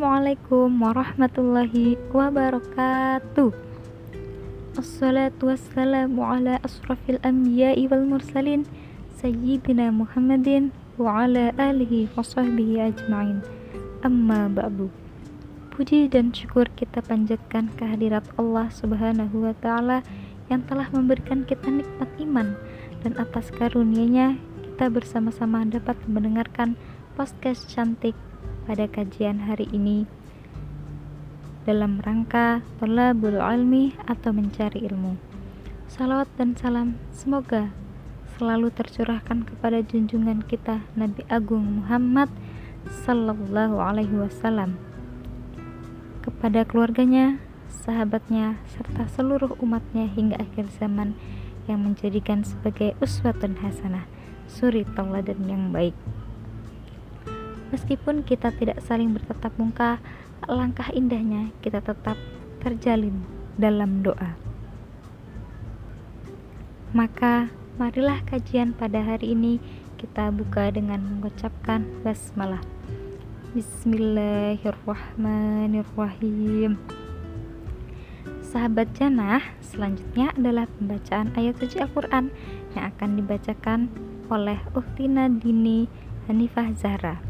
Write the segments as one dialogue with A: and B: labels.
A: Assalamualaikum warahmatullahi wabarakatuh. Assalatu wassalamu ala asrafil anbiya'i wal mursalin Sayyidina Muhammadin wa ala alihi wa sahbihi ajma'in. Amma ba'du. Puji dan syukur kita panjatkan kehadirat Allah subhanahu wa ta'ala Yang telah memberikan kita nikmat iman Dan atas karunia-Nya kita bersama-sama dapat mendengarkan podcast cantik pada kajian hari ini dalam rangka tolabul ilmi atau mencari ilmu. Salawat dan salam semoga selalu tercurahkan kepada junjungan kita Nabi Agung Muhammad Sallallahu Alaihi Wasallam kepada keluarganya, sahabatnya, serta seluruh umatnya hingga akhir zaman yang menjadikan sebagai uswatun hasanah, suri tauladan yang baik. Meskipun kita tidak saling bertatap muka, langkah indahnya kita tetap terjalin dalam doa. Maka, marilah kajian pada hari ini kita buka dengan mengucapkan basmalah. Bismillahirrahmanirrahim. Sahabat Janah, selanjutnya adalah pembacaan ayat suci Al-Quran yang akan dibacakan oleh Uktina Dini Hanifah Zahra.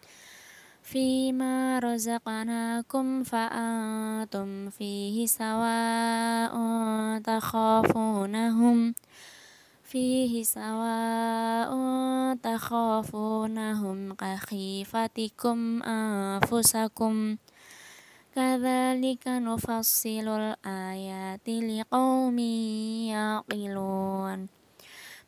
B: فيما رزقناكم فأنتم فيه سواء تخافونهم فيه سواء تخافونهم كخيفتكم أنفسكم. كذلك نفصل الآيات لقوم يعقلون.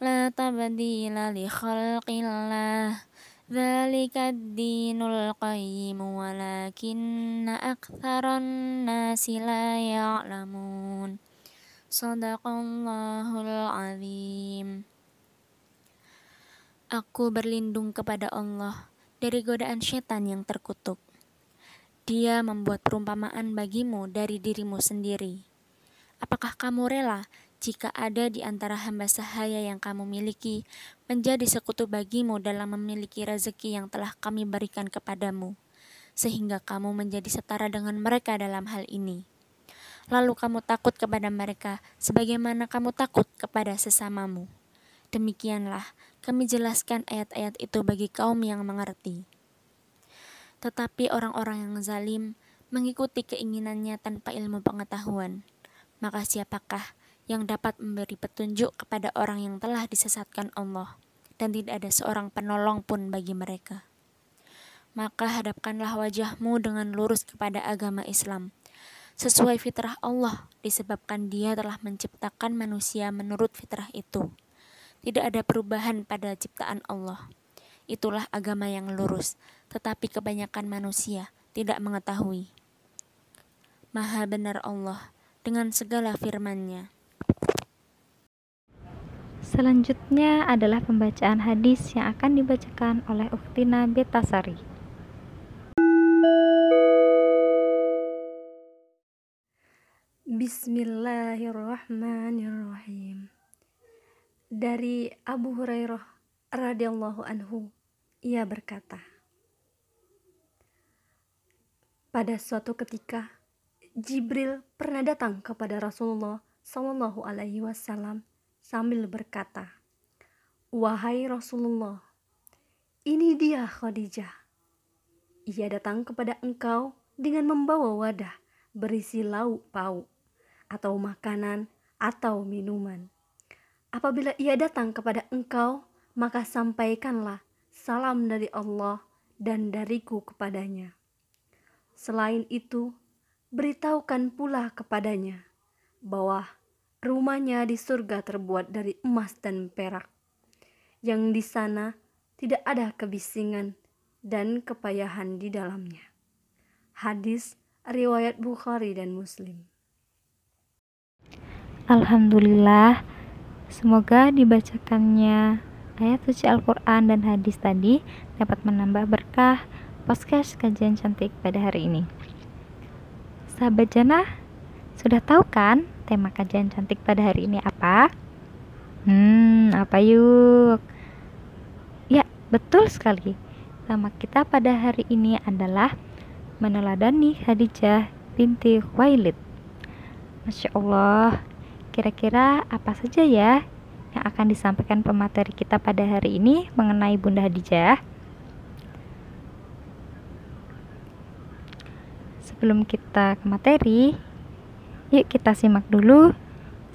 B: لا تبديل لخلق الله ذلك الدين القيم ولكن أكثر الناس لا يعلمون صدق الله العظيم Aku berlindung kepada Allah dari godaan setan yang terkutuk. Dia membuat perumpamaan bagimu dari dirimu sendiri. Apakah kamu rela jika ada di antara hamba sahaya yang kamu miliki, menjadi sekutu bagimu dalam memiliki rezeki yang telah kami berikan kepadamu, sehingga kamu menjadi setara dengan mereka dalam hal ini. Lalu kamu takut kepada mereka, sebagaimana kamu takut kepada sesamamu. Demikianlah kami jelaskan ayat-ayat itu bagi kaum yang mengerti. Tetapi orang-orang yang zalim mengikuti keinginannya tanpa ilmu pengetahuan. Maka siapakah yang dapat memberi petunjuk kepada orang yang telah disesatkan Allah, dan tidak ada seorang penolong pun bagi mereka. Maka hadapkanlah wajahmu dengan lurus kepada agama Islam, sesuai fitrah Allah, disebabkan Dia telah menciptakan manusia menurut fitrah itu. Tidak ada perubahan pada ciptaan Allah. Itulah agama yang lurus, tetapi kebanyakan manusia tidak mengetahui. Maha benar Allah dengan segala firman-Nya.
A: Selanjutnya adalah pembacaan hadis yang akan dibacakan oleh Uktina Betasari.
C: Bismillahirrahmanirrahim. Dari Abu Hurairah radhiyallahu anhu, ia berkata, Pada suatu ketika, Jibril pernah datang kepada Rasulullah Shallallahu alaihi wasallam sambil berkata, Wahai Rasulullah, ini dia Khadijah. Ia datang kepada engkau dengan membawa wadah berisi lauk pauk. atau makanan atau minuman. Apabila ia datang kepada engkau, maka sampaikanlah salam dari Allah dan dariku kepadanya. Selain itu, beritahukan pula kepadanya bahwa rumahnya di surga terbuat dari emas dan perak, yang di sana tidak ada kebisingan dan kepayahan di dalamnya. Hadis riwayat Bukhari dan Muslim.
A: Alhamdulillah, semoga dibacakannya ayat suci Al-Quran dan hadis tadi dapat menambah berkah podcast kajian cantik pada hari ini. Sahabat Jana, sudah tahu kan tema kajian cantik pada hari ini apa? Hmm, apa yuk? Ya, betul sekali. Tema kita pada hari ini adalah meneladani Hadijah binti Khuwailid. Masya Allah, Kira-kira apa saja ya yang akan disampaikan pemateri kita pada hari ini mengenai Bunda Hadijah? Sebelum kita ke materi, yuk kita simak dulu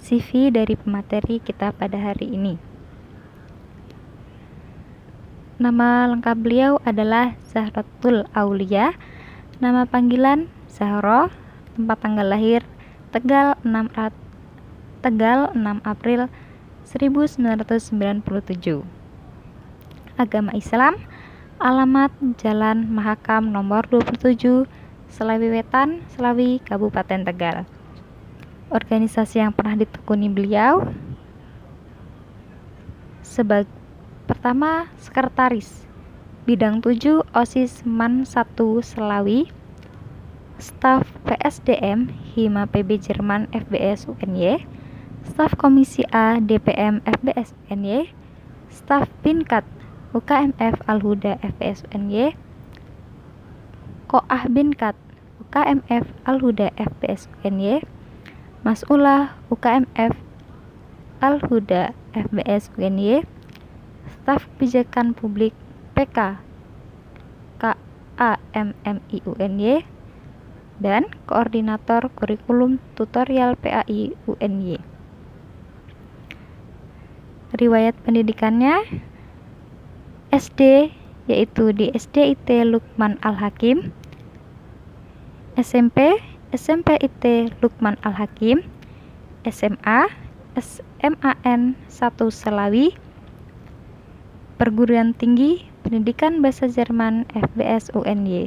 A: CV dari pemateri kita pada hari ini. Nama lengkap beliau adalah Zahratul Aulia. Nama panggilan Zahro. Tempat tanggal lahir Tegal 6 Tegal 6 April 1997 Agama Islam Alamat Jalan Mahakam nomor 27 Selawi Wetan, Selawi, Kabupaten Tegal Organisasi yang pernah ditekuni beliau sebagai pertama sekretaris bidang 7 OSIS MAN 1 Selawi staf PSDM Hima PB Jerman FBS UNY staf Komisi A DPM FBS UNY, staf Binkat UKMF Al-Huda FBS UNY, Koah Binkat UKMF Al-Huda FBS UNY, Mas'ulah UKMF Al-Huda FBS UNY, staf Kebijakan Publik PK KAMMI UNY, dan Koordinator Kurikulum Tutorial PAI UNY riwayat pendidikannya SD yaitu di SDIT Lukman Al-Hakim SMP SMP IT Lukman Al-Hakim SMA SMAN 1 Selawi Perguruan Tinggi Pendidikan Bahasa Jerman FBS UNY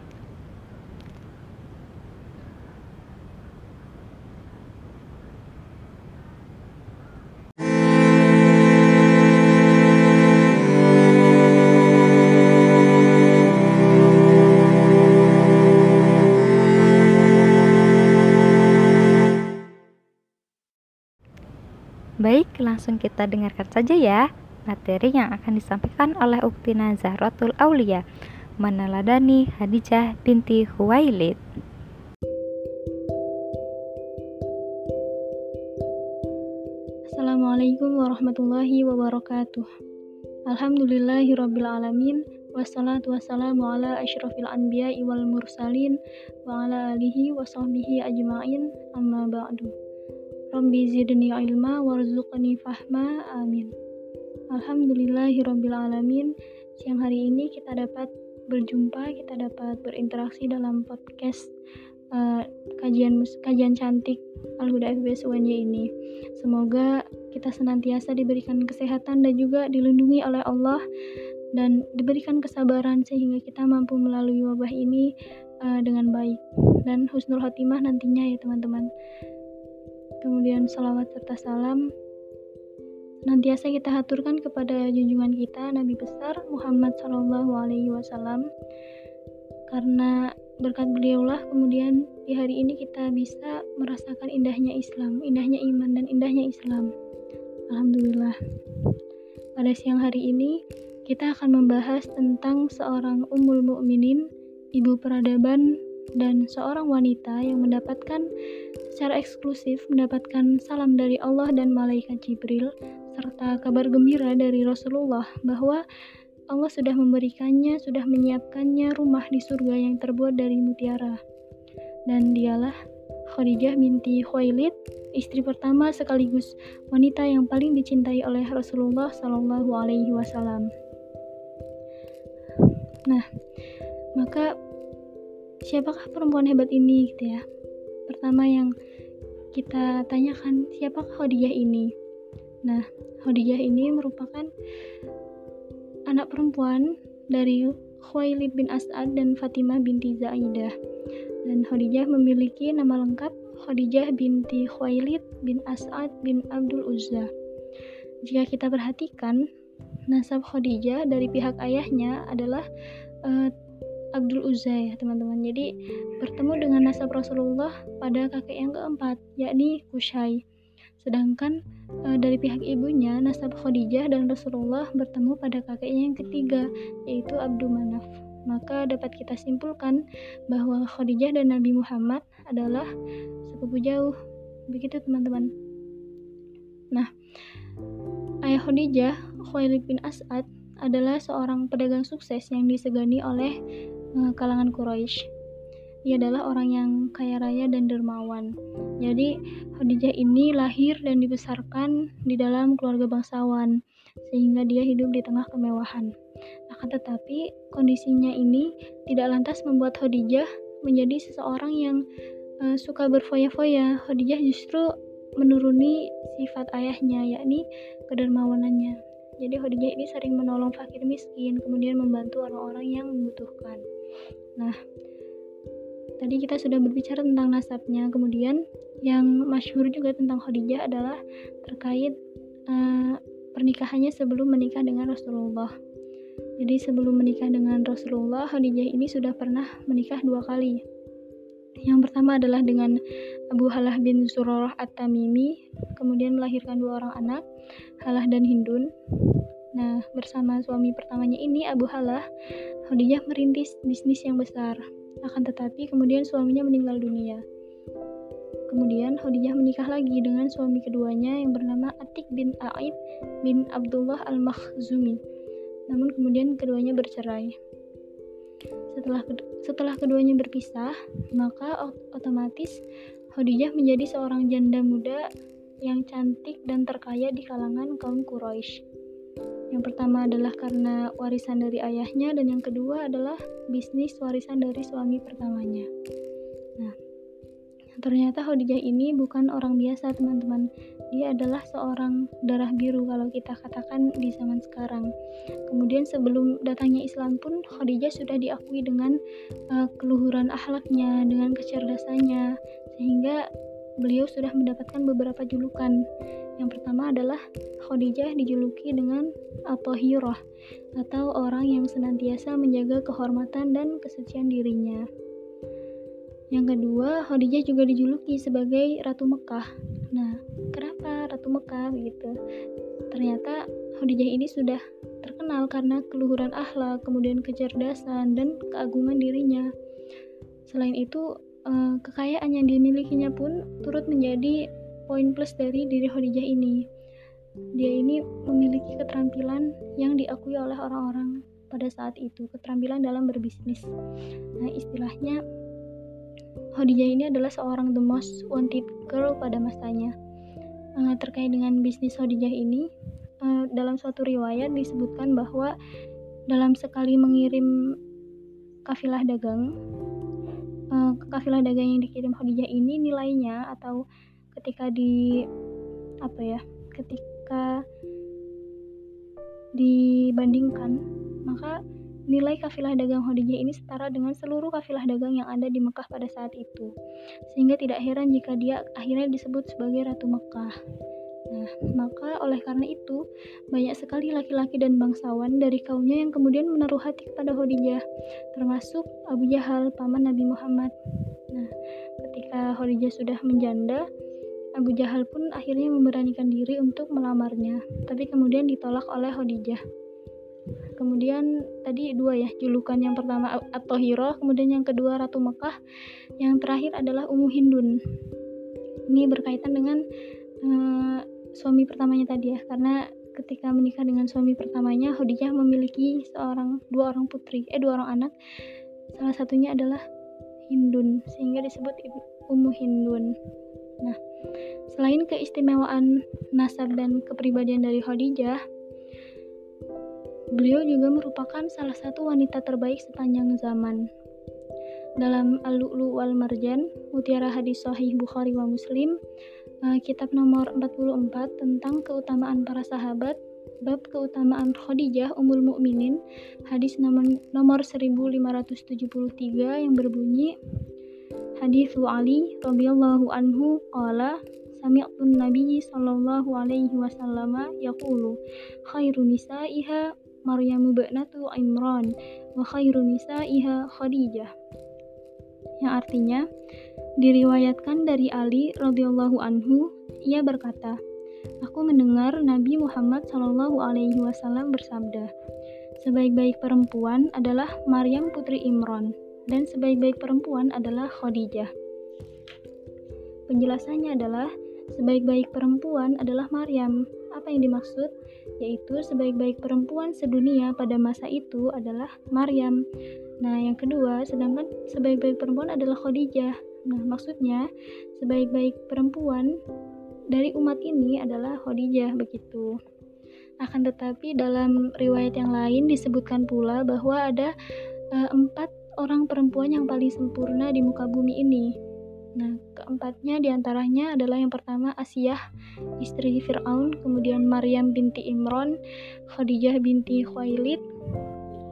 A: langsung kita dengarkan saja ya materi yang akan disampaikan oleh Uktina Zahratul Aulia meneladani Hadijah binti Huwailid.
D: Assalamualaikum warahmatullahi wabarakatuh. Alhamdulillahirabbil alamin wassalatu wassalamu ala asyrafil anbiya'i wal mursalin wa ala alihi wa sahbihi ajma'in amma ba'du. Rabbi zidni ilma warzuqni fahma amin. Alhamdulillahirabbil alamin. Siang hari ini kita dapat berjumpa kita dapat berinteraksi dalam podcast uh, kajian kajian cantik Al-Huda FBS UNY ini. Semoga kita senantiasa diberikan kesehatan dan juga dilindungi oleh Allah dan diberikan kesabaran sehingga kita mampu melalui wabah ini uh, dengan baik. Dan husnul khotimah nantinya ya teman-teman kemudian salawat serta salam nantiasa kita haturkan kepada junjungan kita Nabi besar Muhammad Shallallahu Alaihi Wasallam karena berkat beliaulah kemudian di hari ini kita bisa merasakan indahnya Islam, indahnya iman dan indahnya Islam. Alhamdulillah. Pada siang hari ini kita akan membahas tentang seorang ummul mukminin, ibu peradaban dan seorang wanita yang mendapatkan secara eksklusif mendapatkan salam dari Allah dan malaikat Jibril serta kabar gembira dari Rasulullah bahwa Allah sudah memberikannya, sudah menyiapkannya rumah di surga yang terbuat dari mutiara. Dan dialah Khadijah binti Khuwailid, istri pertama sekaligus wanita yang paling dicintai oleh Rasulullah Shallallahu Alaihi Wasallam. Nah, maka siapakah perempuan hebat ini gitu ya? Pertama yang kita tanyakan siapakah Khadijah ini? Nah, Khadijah ini merupakan anak perempuan dari Khuwailid bin As'ad dan Fatimah binti Zaidah. Dan Khadijah memiliki nama lengkap Khadijah binti Khuwailid bin As'ad bin Abdul Uzza. Jika kita perhatikan, nasab Khadijah dari pihak ayahnya adalah uh, Abdul Uzza ya teman-teman. Jadi bertemu dengan nasab Rasulullah pada kakek yang keempat yakni Kusai sedangkan uh, dari pihak ibunya nasab Khadijah dan Rasulullah bertemu pada kakeknya yang ketiga yaitu Abdul Manaf. Maka dapat kita simpulkan bahwa Khadijah dan Nabi Muhammad adalah sepupu jauh. Begitu teman-teman. Nah ayah Khadijah Khuwailid bin As'ad adalah seorang pedagang sukses yang disegani oleh uh, kalangan Quraisy. Ia adalah orang yang kaya raya dan dermawan. Jadi Khadijah ini lahir dan dibesarkan di dalam keluarga bangsawan sehingga dia hidup di tengah kemewahan. Akan tetapi kondisinya ini tidak lantas membuat Khadijah menjadi seseorang yang uh, suka berfoya-foya. Khadijah justru menuruni sifat ayahnya yakni kedermawanannya. Jadi Khadijah ini sering menolong fakir miskin, kemudian membantu orang-orang yang membutuhkan. Nah, tadi kita sudah berbicara tentang nasabnya, kemudian yang masyhur juga tentang Khadijah adalah terkait uh, pernikahannya sebelum menikah dengan Rasulullah. Jadi sebelum menikah dengan Rasulullah, Khadijah ini sudah pernah menikah dua kali. Yang pertama adalah dengan Abu Halah bin Surarah At-Tamimi, kemudian melahirkan dua orang anak, Halah dan Hindun. Nah, bersama suami pertamanya ini, Abu Halah, Khadijah merintis bisnis yang besar. Akan tetapi kemudian suaminya meninggal dunia. Kemudian Khadijah menikah lagi dengan suami keduanya yang bernama Atik bin Aid bin Abdullah Al-Makhzumi. Namun kemudian keduanya bercerai. Setelah setelah keduanya berpisah, maka otomatis Khadijah menjadi seorang janda muda yang cantik dan terkaya di kalangan kaum Quraisy. Yang pertama adalah karena warisan dari ayahnya dan yang kedua adalah bisnis warisan dari suami pertamanya. Nah, ternyata Khadijah ini bukan orang biasa, teman-teman. Dia adalah seorang darah biru kalau kita katakan di zaman sekarang. Kemudian sebelum datangnya Islam pun Khadijah sudah diakui dengan uh, keluhuran akhlaknya, dengan kecerdasannya, sehingga beliau sudah mendapatkan beberapa julukan. Yang pertama adalah Khadijah dijuluki dengan Atohirah atau orang yang senantiasa menjaga kehormatan dan kesucian dirinya. Yang kedua, Khadijah juga dijuluki sebagai Ratu Mekah. Nah, kenapa Ratu Mekah begitu? Ternyata Khadijah ini sudah terkenal karena keluhuran akhlak, kemudian kecerdasan dan keagungan dirinya. Selain itu, eh, kekayaan yang dimilikinya pun turut menjadi poin plus dari diri Khadijah ini. Dia ini memiliki keterampilan yang diakui oleh orang-orang pada saat itu, keterampilan dalam berbisnis. Nah, istilahnya Khadijah ini adalah seorang the most wanted girl pada masanya. Uh, terkait dengan bisnis Khadijah ini, uh, dalam suatu riwayat disebutkan bahwa dalam sekali mengirim kafilah dagang, uh, kafilah dagang yang dikirim Khadijah ini nilainya atau ketika di apa ya, ketika dibandingkan maka Nilai kafilah dagang Khadijah ini setara dengan seluruh kafilah dagang yang ada di Mekah pada saat itu. Sehingga tidak heran jika dia akhirnya disebut sebagai Ratu Mekah. Nah, maka oleh karena itu, banyak sekali laki-laki dan bangsawan dari kaumnya yang kemudian menaruh hati kepada Khadijah, termasuk Abu Jahal, paman Nabi Muhammad. Nah, ketika Khadijah sudah menjanda, Abu Jahal pun akhirnya memberanikan diri untuk melamarnya, tapi kemudian ditolak oleh Khadijah kemudian tadi dua ya julukan yang pertama atau Hiro kemudian yang kedua Ratu Mekah yang terakhir adalah Ummu Hindun ini berkaitan dengan uh, suami pertamanya tadi ya karena ketika menikah dengan suami pertamanya Khadijah memiliki seorang dua orang putri eh dua orang anak salah satunya adalah Hindun sehingga disebut Ummu Hindun. Nah, selain keistimewaan nasab dan kepribadian dari Khadijah, beliau juga merupakan salah satu wanita terbaik sepanjang zaman. Dalam Al-Lu'lu wal Marjan, mutiara hadis sahih Bukhari wa Muslim, uh, kitab nomor 44 tentang keutamaan para sahabat, bab keutamaan Khadijah Ummul Mukminin, hadis nomor nomor 1573 yang berbunyi Hadis Ali radhiyallahu anhu qala sami'tun nabiyyi sallallahu alaihi wasallam yaqulu khairu nisaiha Maryam ba'natu Imran wa khairu nisaiha Khadijah yang artinya diriwayatkan dari Ali radhiyallahu anhu ia berkata Aku mendengar Nabi Muhammad Shallallahu alaihi wasallam bersabda Sebaik-baik perempuan adalah Maryam putri Imran dan sebaik-baik perempuan adalah Khadijah. Penjelasannya adalah sebaik-baik perempuan adalah Maryam. Apa yang dimaksud? Yaitu sebaik-baik perempuan sedunia pada masa itu adalah Maryam. Nah, yang kedua, sedangkan sebaik-baik perempuan adalah Khadijah. Nah, maksudnya sebaik-baik perempuan dari umat ini adalah Khadijah begitu. Akan tetapi dalam riwayat yang lain disebutkan pula bahwa ada uh, empat orang perempuan yang paling sempurna di muka bumi ini. Nah, keempatnya di antaranya adalah yang pertama Asiyah, istri Fir'aun, kemudian Maryam binti Imron, Khadijah binti Khuwailid,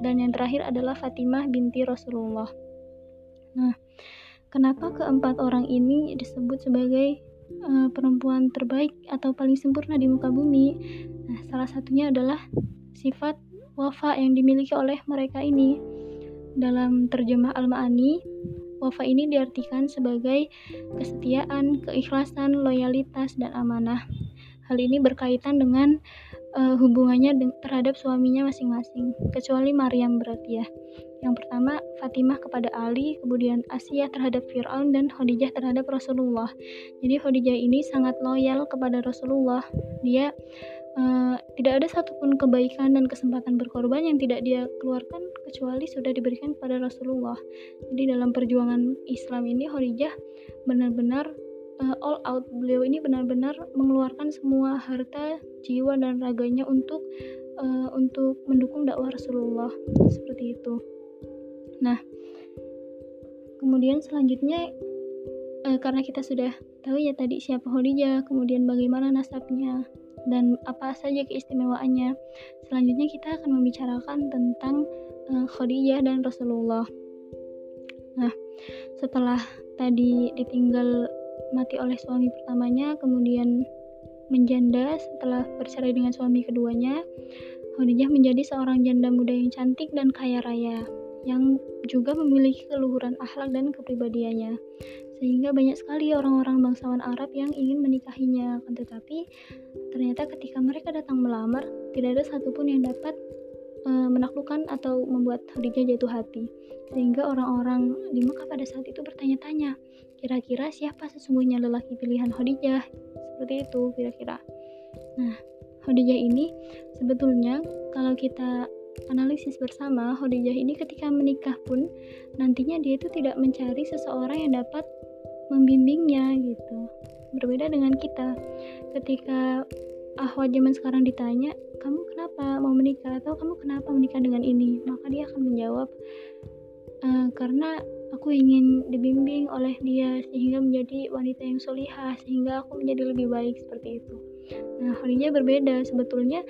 D: dan yang terakhir adalah Fatimah binti Rasulullah. Nah, kenapa keempat orang ini disebut sebagai uh, perempuan terbaik atau paling sempurna di muka bumi? Nah, salah satunya adalah sifat wafa yang dimiliki oleh mereka ini dalam terjemah Al-Ma'ani, wafa ini diartikan sebagai kesetiaan, keikhlasan, loyalitas, dan amanah. Hal ini berkaitan dengan uh, hubungannya terhadap suaminya masing-masing, kecuali Maryam berarti ya. Yang pertama, Fatimah kepada Ali, kemudian Asia terhadap Fir'aun, dan Khadijah terhadap Rasulullah. Jadi Khadijah ini sangat loyal kepada Rasulullah. Dia Uh, tidak ada satupun kebaikan dan kesempatan berkorban yang tidak dia keluarkan kecuali sudah diberikan kepada Rasulullah. Jadi dalam perjuangan Islam ini Khadijah benar-benar uh, all out. Beliau ini benar-benar mengeluarkan semua harta, jiwa dan raganya untuk uh, untuk mendukung dakwah Rasulullah. Seperti itu. Nah, kemudian selanjutnya uh, karena kita sudah tahu ya tadi siapa Khadijah, kemudian bagaimana nasabnya, dan apa saja keistimewaannya. Selanjutnya kita akan membicarakan tentang uh, Khadijah dan Rasulullah. Nah, setelah tadi ditinggal mati oleh suami pertamanya, kemudian menjanda setelah bercerai dengan suami keduanya, Khadijah menjadi seorang janda muda yang cantik dan kaya raya, yang juga memiliki keluhuran akhlak dan kepribadiannya sehingga banyak sekali orang-orang bangsawan Arab yang ingin menikahinya. Tetapi ternyata ketika mereka datang melamar tidak ada satupun yang dapat e, menaklukkan atau membuat Khadijah jatuh hati. Sehingga orang-orang di Mekah pada saat itu bertanya-tanya kira-kira siapa sesungguhnya lelaki pilihan Khadijah? Seperti itu kira-kira. Nah Khadijah ini sebetulnya kalau kita analisis bersama Khadijah ini ketika menikah pun nantinya dia itu tidak mencari seseorang yang dapat membimbingnya gitu. Berbeda dengan kita. Ketika ahwat zaman sekarang ditanya kamu kenapa mau menikah? atau kamu kenapa menikah dengan ini? Maka dia akan menjawab e, karena aku ingin dibimbing oleh dia sehingga menjadi wanita yang solihah sehingga aku menjadi lebih baik seperti itu. Nah halinya berbeda. Sebetulnya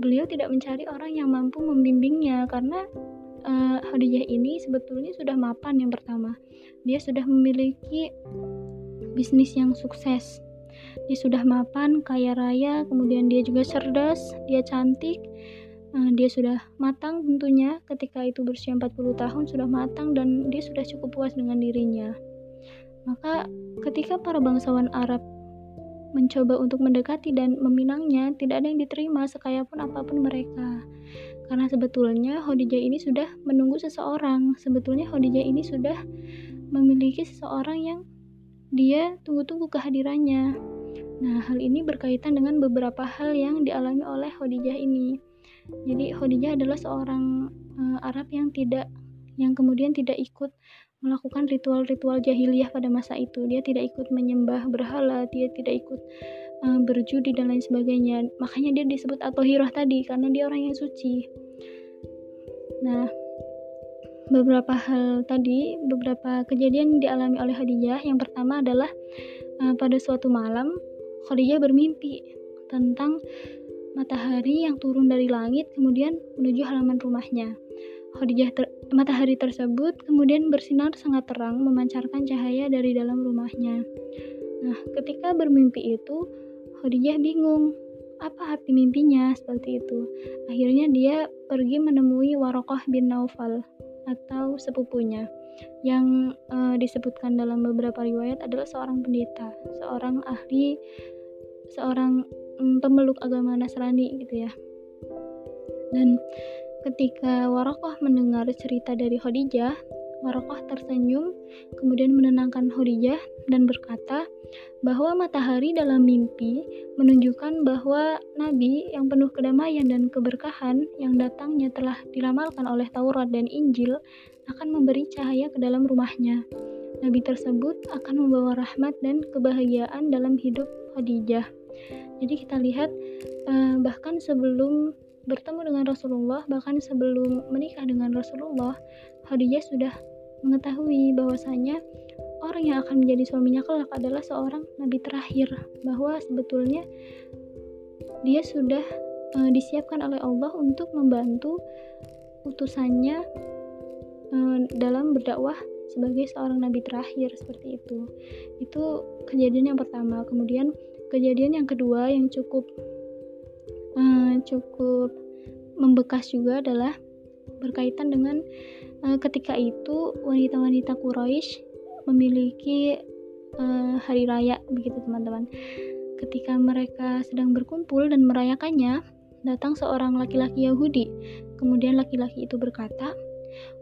D: beliau tidak mencari orang yang mampu membimbingnya karena uh, Khadijah ini sebetulnya sudah mapan yang pertama. Dia sudah memiliki bisnis yang sukses. Dia sudah mapan, kaya raya, kemudian dia juga cerdas, dia cantik, uh, dia sudah matang tentunya ketika itu berusia 40 tahun sudah matang dan dia sudah cukup puas dengan dirinya. Maka ketika para bangsawan Arab mencoba untuk mendekati dan meminangnya, tidak ada yang diterima sekaya pun apa pun mereka. Karena sebetulnya Khadijah ini sudah menunggu seseorang. Sebetulnya Khadijah ini sudah memiliki seseorang yang dia tunggu-tunggu kehadirannya. Nah, hal ini berkaitan dengan beberapa hal yang dialami oleh Khadijah ini. Jadi Khadijah adalah seorang uh, Arab yang tidak yang kemudian tidak ikut melakukan ritual-ritual jahiliyah pada masa itu. Dia tidak ikut menyembah berhala, dia tidak ikut uh, berjudi dan lain sebagainya. Makanya dia disebut atau hirah tadi karena dia orang yang suci. Nah, beberapa hal tadi, beberapa kejadian dialami oleh Khadijah. Yang pertama adalah uh, pada suatu malam Khadijah bermimpi tentang matahari yang turun dari langit kemudian menuju halaman rumahnya. Khadijah ter matahari tersebut kemudian bersinar sangat terang memancarkan cahaya dari dalam rumahnya. Nah, ketika bermimpi itu, Khadijah bingung apa arti mimpinya seperti itu. Akhirnya dia pergi menemui Warokoh bin Naufal atau sepupunya yang e, disebutkan dalam beberapa riwayat adalah seorang pendeta, seorang ahli, seorang mm, pemeluk agama Nasrani gitu ya. Dan Ketika Warokoh mendengar cerita dari Khadijah, Warokoh tersenyum, kemudian menenangkan Khadijah dan berkata bahwa matahari dalam mimpi menunjukkan bahwa Nabi yang penuh kedamaian dan keberkahan yang datangnya telah diramalkan oleh Taurat dan Injil akan memberi cahaya ke dalam rumahnya. Nabi tersebut akan membawa rahmat dan kebahagiaan dalam hidup Khadijah. Jadi kita lihat eh, bahkan sebelum bertemu dengan Rasulullah bahkan sebelum menikah dengan Rasulullah Khadijah sudah mengetahui bahwasanya orang yang akan menjadi suaminya kelak adalah seorang nabi terakhir bahwa sebetulnya dia sudah uh, disiapkan oleh Allah untuk membantu utusannya uh, dalam berdakwah sebagai seorang nabi terakhir seperti itu. Itu kejadian yang pertama. Kemudian kejadian yang kedua yang cukup uh, cukup membekas juga adalah berkaitan dengan ketika itu wanita-wanita Quraisy memiliki uh, hari raya begitu teman-teman. Ketika mereka sedang berkumpul dan merayakannya, datang seorang laki-laki Yahudi. Kemudian laki-laki itu berkata,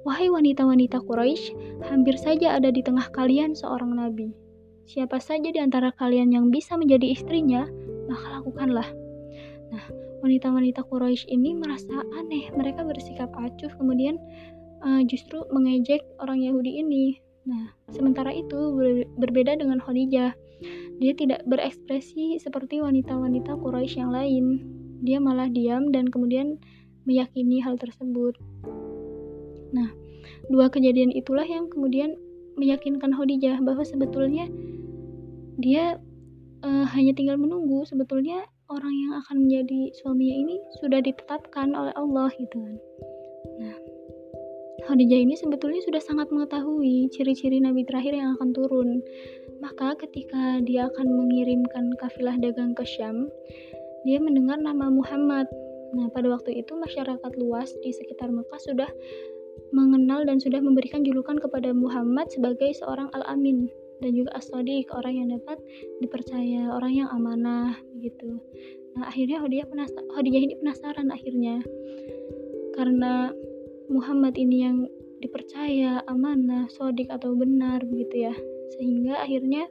D: "Wahai wanita-wanita Quraisy, hampir saja ada di tengah kalian seorang nabi. Siapa saja di antara kalian yang bisa menjadi istrinya, maka lakukanlah." Nah, wanita-wanita Quraisy ini merasa aneh. Mereka bersikap acuh, kemudian uh, justru mengejek orang Yahudi ini. Nah, sementara itu ber berbeda dengan Khadijah. Dia tidak berekspresi seperti wanita-wanita Quraisy yang lain. Dia malah diam dan kemudian meyakini hal tersebut. Nah, dua kejadian itulah yang kemudian meyakinkan Khadijah bahwa sebetulnya dia uh, hanya tinggal menunggu. Sebetulnya orang yang akan menjadi suaminya ini sudah ditetapkan oleh Allah gitu kan Khadijah ini sebetulnya sudah sangat mengetahui ciri-ciri Nabi terakhir yang akan turun. Maka ketika dia akan mengirimkan kafilah dagang ke Syam dia mendengar nama Muhammad. Nah pada waktu itu masyarakat luas di sekitar Mekah sudah mengenal dan sudah memberikan julukan kepada Muhammad sebagai seorang al-amin dan juga asodik orang yang dapat dipercaya orang yang amanah gitu nah akhirnya Khadijah ini penasaran akhirnya. Karena Muhammad ini yang dipercaya amanah sodik atau benar begitu ya. Sehingga akhirnya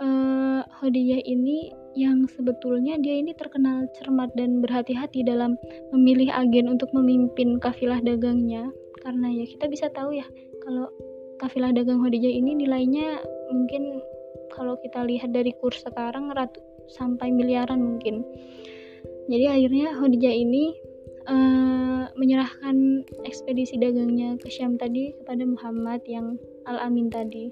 D: uh, Khadijah ini yang sebetulnya dia ini terkenal cermat dan berhati-hati dalam memilih agen untuk memimpin kafilah dagangnya. Karena ya kita bisa tahu ya kalau kafilah dagang Khadijah ini nilainya mungkin kalau kita lihat dari kurs sekarang ratu sampai miliaran mungkin. Jadi akhirnya Khadijah ini uh, menyerahkan ekspedisi dagangnya ke Syam tadi kepada Muhammad yang Al-Amin tadi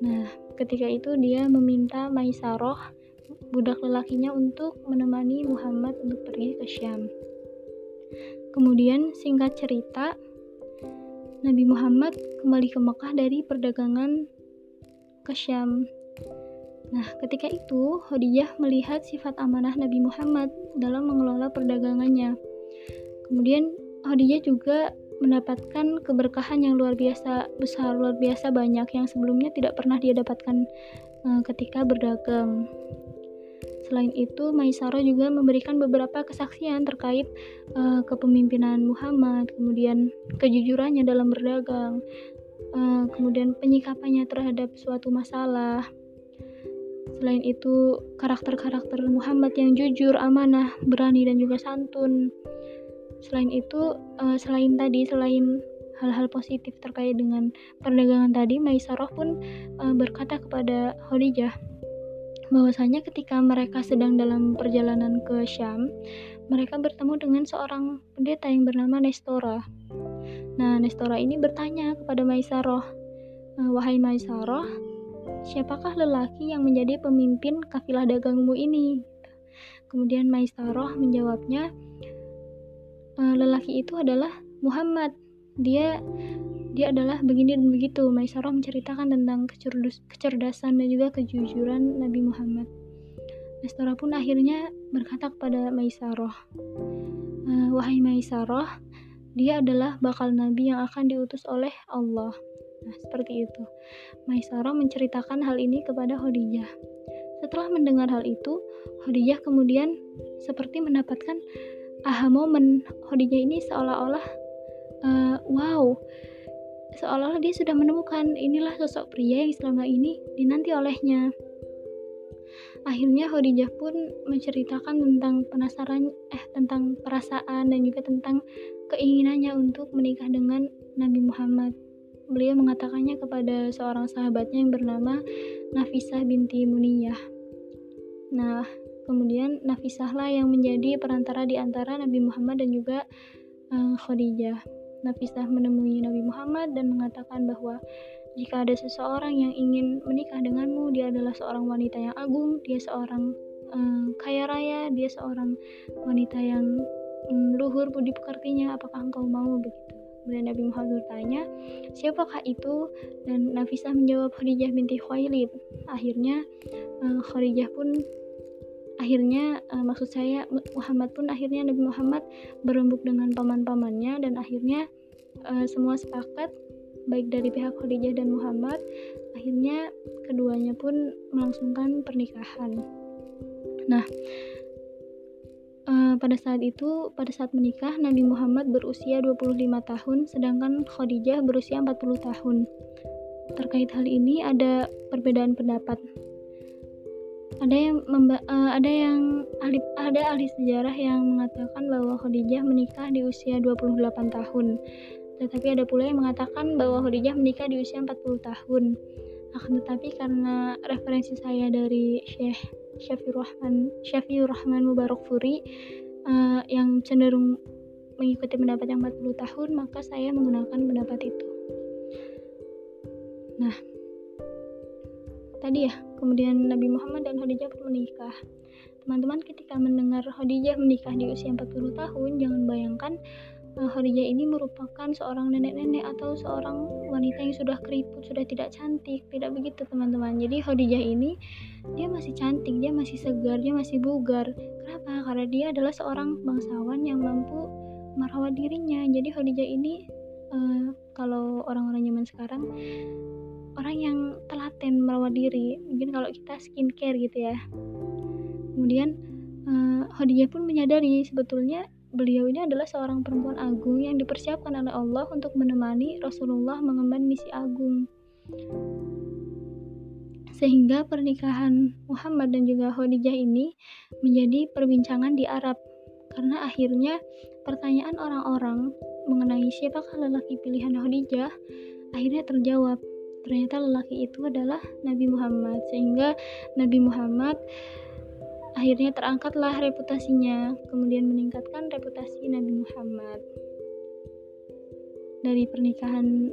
D: nah ketika itu dia meminta Maisaroh budak lelakinya untuk menemani Muhammad untuk pergi ke Syam kemudian singkat cerita Nabi Muhammad kembali ke Mekah dari perdagangan ke Syam. Nah, ketika itu Khadijah melihat sifat amanah Nabi Muhammad dalam mengelola perdagangannya. Kemudian Khadijah juga mendapatkan keberkahan yang luar biasa besar, luar biasa banyak yang sebelumnya tidak pernah dia dapatkan uh, ketika berdagang. Selain itu, Maisaro juga memberikan beberapa kesaksian terkait uh, kepemimpinan Muhammad, kemudian kejujurannya dalam berdagang, uh, kemudian penyikapannya terhadap suatu masalah. Selain itu, karakter-karakter Muhammad yang jujur, amanah, berani, dan juga santun. Selain itu, uh, selain tadi, selain hal-hal positif terkait dengan perdagangan tadi, Maisarah pun uh, berkata kepada Khadijah bahwasanya ketika mereka sedang dalam perjalanan ke Syam, mereka bertemu dengan seorang pendeta yang bernama Nestora. Nah, Nestora ini bertanya kepada Maisarah, eh, "Wahai Maisarah, siapakah lelaki yang menjadi pemimpin kafilah dagangmu ini?" Kemudian Maisarah menjawabnya, eh, "Lelaki itu adalah Muhammad dia dia adalah begini dan begitu. Maisarah menceritakan tentang kecerdasan dan juga kejujuran Nabi Muhammad. Nestora pun akhirnya berkata kepada Maisarah, e, Wahai Maisarah, dia adalah bakal Nabi yang akan diutus oleh Allah. Nah, seperti itu. Maisarah menceritakan hal ini kepada Khadijah. Setelah mendengar hal itu, Khadijah kemudian seperti mendapatkan aha momen. Khadijah ini seolah-olah uh, wow seolah-olah dia sudah menemukan inilah sosok pria yang selama ini dinanti olehnya akhirnya Khadijah pun menceritakan tentang penasaran eh tentang perasaan dan juga tentang keinginannya untuk menikah dengan Nabi Muhammad beliau mengatakannya kepada seorang sahabatnya yang bernama Nafisah binti Muniyah. Nah, kemudian Nafisah lah yang menjadi perantara di antara Nabi Muhammad dan juga uh, Khadijah. Nafisah menemui Nabi Muhammad dan mengatakan bahwa jika ada seseorang yang ingin menikah denganmu, dia adalah seorang wanita yang agung, dia seorang um, kaya raya, dia seorang wanita yang um, luhur budi pekertinya, apakah engkau mau begitu? Kemudian Nabi Muhammad bertanya, siapakah itu? Dan Nafisah menjawab Khadijah binti Khuwailid. Akhirnya uh, Khadijah pun akhirnya uh, maksud saya Muhammad pun akhirnya Nabi Muhammad berembuk dengan paman-pamannya dan akhirnya uh, semua sepakat baik dari pihak Khadijah dan Muhammad akhirnya keduanya pun melangsungkan pernikahan. Nah uh, pada saat itu pada saat menikah Nabi Muhammad berusia 25 tahun sedangkan Khadijah berusia 40 tahun. Terkait hal ini ada perbedaan pendapat ada yang memba uh, ada yang ahli ada ahli sejarah yang mengatakan bahwa Khadijah menikah di usia 28 tahun. Tetapi ada pula yang mengatakan bahwa Khadijah menikah di usia 40 tahun. Akan tetapi karena referensi saya dari Syekh Syafiur Rahman Syafiur Rahman Mubarak Furi uh, yang cenderung mengikuti pendapat yang 40 tahun, maka saya menggunakan pendapat itu. Nah, tadi ya kemudian Nabi Muhammad dan Khadijah pun menikah. Teman-teman ketika mendengar Khadijah menikah di usia 40 tahun jangan bayangkan uh, Khadijah ini merupakan seorang nenek-nenek atau seorang wanita yang sudah keriput sudah tidak cantik tidak begitu teman-teman. Jadi Khadijah ini dia masih cantik dia masih segar dia masih bugar. Kenapa? Karena dia adalah seorang bangsawan yang mampu merawat dirinya. Jadi Khadijah ini uh, kalau orang-orang zaman sekarang orang yang telaten merawat diri mungkin kalau kita skincare gitu ya. Kemudian uh, Khadijah pun menyadari sebetulnya beliau ini adalah seorang perempuan agung yang dipersiapkan oleh Allah untuk menemani Rasulullah mengemban misi agung. Sehingga pernikahan Muhammad dan juga Khadijah ini menjadi perbincangan di Arab karena akhirnya pertanyaan orang-orang mengenai siapakah lelaki pilihan Khadijah akhirnya terjawab ternyata lelaki itu adalah Nabi Muhammad. Sehingga Nabi Muhammad akhirnya terangkatlah reputasinya kemudian meningkatkan reputasi Nabi Muhammad. Dari pernikahan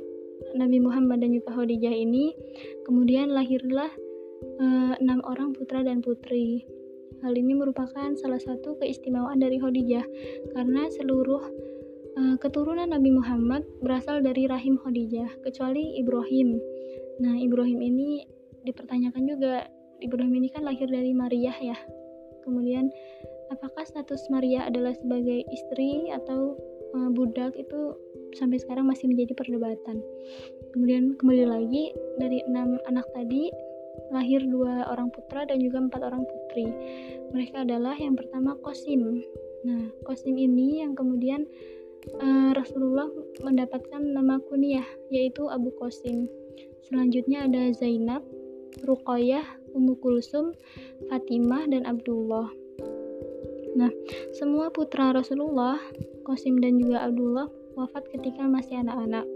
D: Nabi Muhammad dan juga Khadijah ini kemudian lahirlah uh, enam orang putra dan putri hal ini merupakan salah satu keistimewaan dari Khadijah karena seluruh uh, keturunan Nabi Muhammad berasal dari rahim Khadijah kecuali Ibrahim Nah, Ibrahim ini dipertanyakan juga, Ibrahim ini kan lahir dari Maria ya. Kemudian, apakah status Maria adalah sebagai istri atau uh, budak itu sampai sekarang masih menjadi perdebatan. Kemudian kembali lagi dari enam anak tadi lahir dua orang putra dan juga empat orang putri. Mereka adalah yang pertama Kosim. Nah, Kosim ini yang kemudian uh, Rasulullah mendapatkan nama kunyah yaitu Abu Kosim. Selanjutnya ada Zainab, Ruqayyah, Ummu Kulsum, Fatimah, dan Abdullah. Nah, semua putra Rasulullah, Qasim dan juga Abdullah wafat ketika masih anak-anak.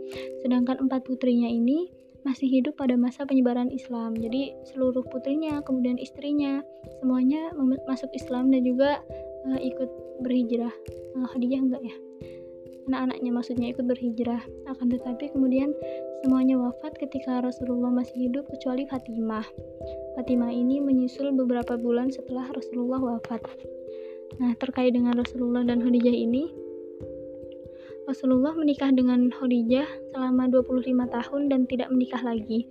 D: Sedangkan empat putrinya ini masih hidup pada masa penyebaran Islam. Jadi seluruh putrinya, kemudian istrinya, semuanya masuk Islam dan juga uh, ikut berhijrah. Uh, Khadijah enggak ya? Anak-anaknya maksudnya ikut berhijrah. Akan tetapi kemudian semuanya wafat ketika Rasulullah masih hidup kecuali Fatimah. Fatimah ini menyusul beberapa bulan setelah Rasulullah wafat. Nah, terkait dengan Rasulullah dan Khadijah ini, Rasulullah menikah dengan Khadijah selama 25 tahun dan tidak menikah lagi.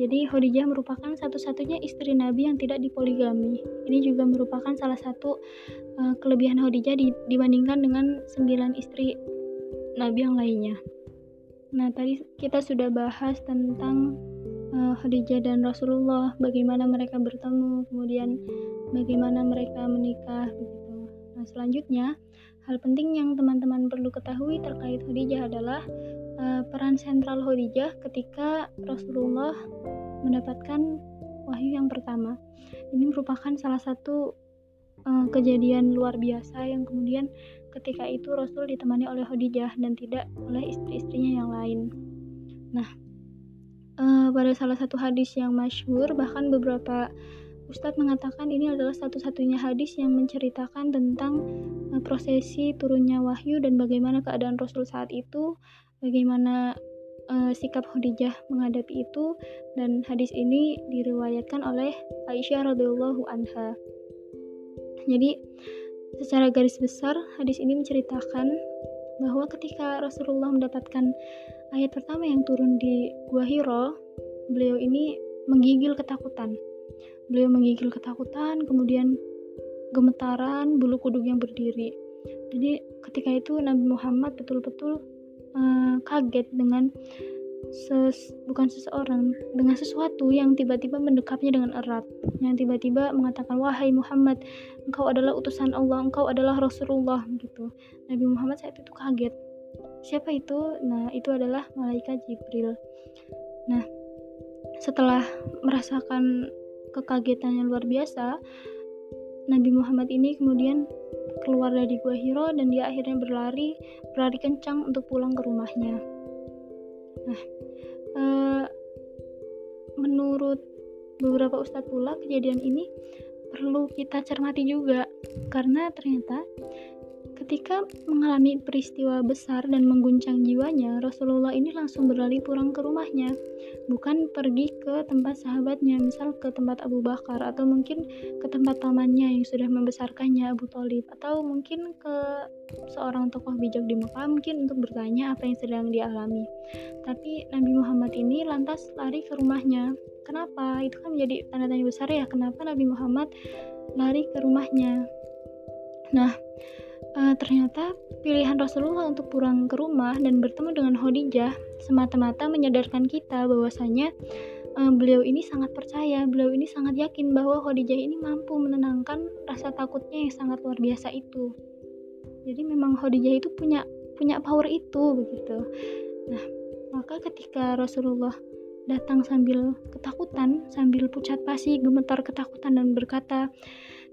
D: Jadi Khadijah merupakan satu-satunya istri Nabi yang tidak dipoligami. Ini juga merupakan salah satu uh, kelebihan Khadijah di, dibandingkan dengan sembilan istri Nabi yang lainnya. Nah, tadi kita sudah bahas tentang uh, Khadijah dan Rasulullah, bagaimana mereka bertemu, kemudian bagaimana mereka menikah begitu. Nah, selanjutnya hal penting yang teman-teman perlu ketahui terkait Khadijah adalah uh, peran sentral Khadijah ketika Rasulullah mendapatkan wahyu yang pertama. Ini merupakan salah satu uh, kejadian luar biasa yang kemudian ketika itu Rasul ditemani oleh Khadijah dan tidak oleh istri-istrinya yang lain. Nah, uh, pada salah satu hadis yang masyhur bahkan beberapa Ustadz mengatakan ini adalah satu-satunya hadis yang menceritakan tentang uh, prosesi turunnya wahyu dan bagaimana keadaan Rasul saat itu, bagaimana uh, sikap Khadijah menghadapi itu dan hadis ini diriwayatkan oleh Aisyah radhiyallahu anha. Jadi secara garis besar hadis ini menceritakan bahwa ketika Rasulullah mendapatkan ayat pertama yang turun di Gua Hiro, beliau ini menggigil ketakutan. Beliau menggigil ketakutan, kemudian gemetaran, bulu kuduk yang berdiri. Jadi ketika itu Nabi Muhammad betul-betul uh, kaget dengan ses bukan seseorang dengan sesuatu yang tiba-tiba mendekapnya dengan erat. Yang tiba-tiba mengatakan wahai Muhammad engkau adalah utusan Allah engkau adalah Rasulullah gitu. Nabi Muhammad saat itu kaget. Siapa itu? Nah itu adalah malaikat Jibril. Nah setelah merasakan kekagetan yang luar biasa. Nabi Muhammad ini kemudian keluar dari gua Hiro dan dia akhirnya berlari berlari kencang untuk pulang ke rumahnya. Nah, uh, menurut beberapa ustadz pula kejadian ini perlu kita cermati juga. Karena ternyata Ketika mengalami peristiwa besar dan mengguncang jiwanya, Rasulullah ini langsung berlari pulang ke rumahnya, bukan pergi ke tempat sahabatnya, misal ke tempat Abu Bakar atau mungkin ke tempat tamannya yang sudah membesarkannya Abu Talib atau mungkin ke seorang tokoh bijak di Mekah mungkin untuk bertanya apa yang sedang dialami. Tapi Nabi Muhammad ini lantas lari ke rumahnya. Kenapa? Itu kan menjadi tanda tanya besar ya. Kenapa Nabi Muhammad lari ke rumahnya? Nah, uh, ternyata pilihan Rasulullah untuk pulang ke rumah dan bertemu dengan Khadijah semata-mata menyadarkan kita bahwasanya uh, beliau ini sangat percaya, beliau ini sangat yakin bahwa Khadijah ini mampu menenangkan rasa takutnya yang sangat luar biasa itu. Jadi memang Khadijah itu punya punya power itu begitu. Nah, maka ketika Rasulullah datang sambil ketakutan, sambil pucat pasi, gemetar ketakutan dan berkata,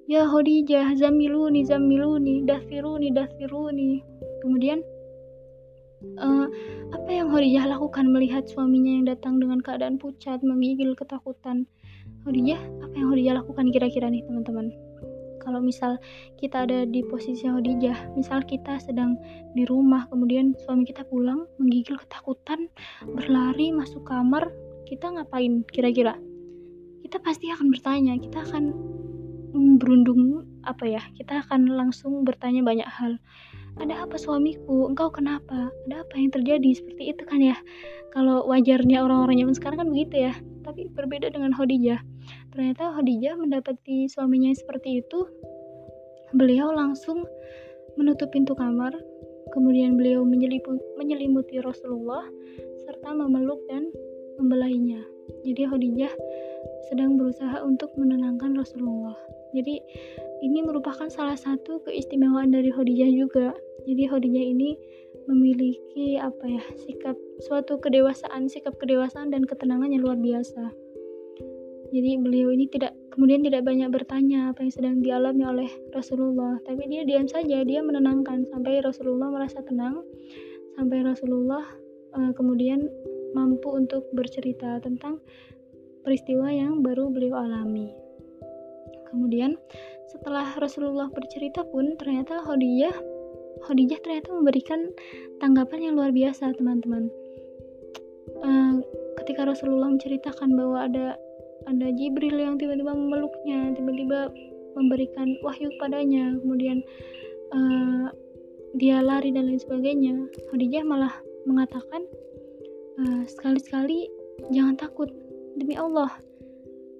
D: Ya Khadijah, zamiluni, zamiluni, dathiruni, dathiruni. Kemudian uh, apa yang Khadijah lakukan melihat suaminya yang datang dengan keadaan pucat, menggigil ketakutan? Khadijah, apa yang Khadijah lakukan kira-kira nih teman-teman? Kalau misal kita ada di posisi Khadijah, misal kita sedang di rumah, kemudian suami kita pulang, menggigil ketakutan, berlari masuk kamar, kita ngapain kira-kira? Kita pasti akan bertanya, kita akan berundung apa ya kita akan langsung bertanya banyak hal. Ada apa suamiku? Engkau kenapa? Ada apa yang terjadi? Seperti itu kan ya. Kalau wajarnya orang-orang zaman sekarang kan begitu ya. Tapi berbeda dengan Khadijah. Ternyata Khadijah mendapati suaminya seperti itu. Beliau langsung menutup pintu kamar. Kemudian beliau menyelimuti, menyelimuti Rasulullah serta memeluk dan membelainya. Jadi Khadijah sedang berusaha untuk menenangkan Rasulullah. Jadi ini merupakan salah satu keistimewaan dari Khadijah juga. Jadi Khadijah ini memiliki apa ya sikap suatu kedewasaan sikap kedewasaan dan ketenangan yang luar biasa. Jadi beliau ini tidak kemudian tidak banyak bertanya apa yang sedang dialami oleh Rasulullah. Tapi dia diam saja dia menenangkan sampai Rasulullah merasa tenang sampai Rasulullah uh, kemudian mampu untuk bercerita tentang peristiwa yang baru beliau alami. Kemudian setelah Rasulullah bercerita pun ternyata Khadijah Khadijah ternyata memberikan tanggapan yang luar biasa teman-teman. Uh, ketika Rasulullah menceritakan bahwa ada ada Jibril yang tiba-tiba memeluknya, tiba-tiba memberikan wahyu padanya, kemudian uh, dia lari dan lain sebagainya. Khadijah malah mengatakan uh, sekali-sekali jangan takut demi Allah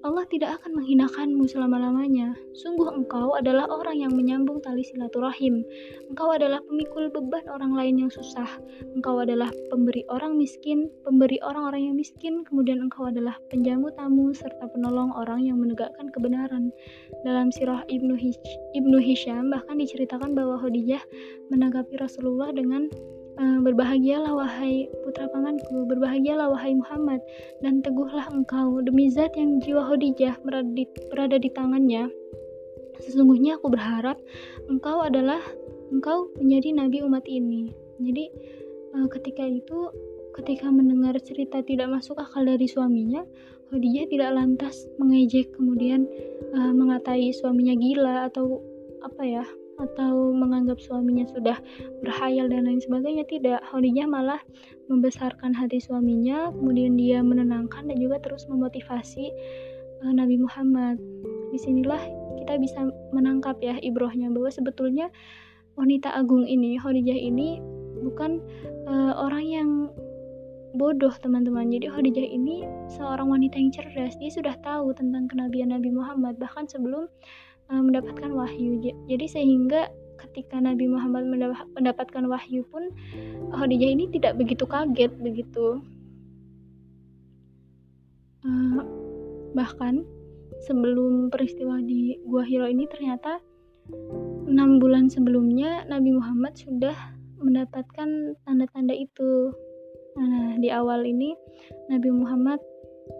D: Allah tidak akan menghinakanmu selama-lamanya. Sungguh engkau adalah orang yang menyambung tali silaturahim. Engkau adalah pemikul beban orang lain yang susah. Engkau adalah pemberi orang miskin, pemberi orang-orang yang miskin, kemudian engkau adalah penjamu tamu serta penolong orang yang menegakkan kebenaran. Dalam sirah Ibnu, Hish Ibnu Hisham bahkan diceritakan bahwa Khadijah menanggapi Rasulullah dengan berbahagialah wahai putra pamanku, berbahagialah wahai Muhammad, dan teguhlah engkau demi zat yang jiwa Khadijah berada di, tangannya. Sesungguhnya aku berharap engkau adalah engkau menjadi nabi umat ini. Jadi uh, ketika itu ketika mendengar cerita tidak masuk akal dari suaminya, Khadijah tidak lantas mengejek kemudian uh, mengatai suaminya gila atau apa ya atau menganggap suaminya sudah berhayal dan lain sebagainya tidak. Khadijah malah membesarkan hati suaminya kemudian dia menenangkan dan juga terus memotivasi uh, Nabi Muhammad. Di sinilah kita bisa menangkap ya ibrohnya bahwa sebetulnya wanita agung ini Khadijah ini bukan uh, orang yang bodoh teman-teman. Jadi Khadijah ini seorang wanita yang cerdas. Dia sudah tahu tentang kenabian Nabi Muhammad. Bahkan sebelum uh, mendapatkan wahyu. Jadi sehingga ketika Nabi Muhammad mendapatkan wahyu pun Khadijah ini tidak begitu kaget begitu. Uh, bahkan sebelum peristiwa di Gua Hiro ini ternyata enam bulan sebelumnya Nabi Muhammad sudah mendapatkan tanda-tanda itu. Nah, di awal ini Nabi Muhammad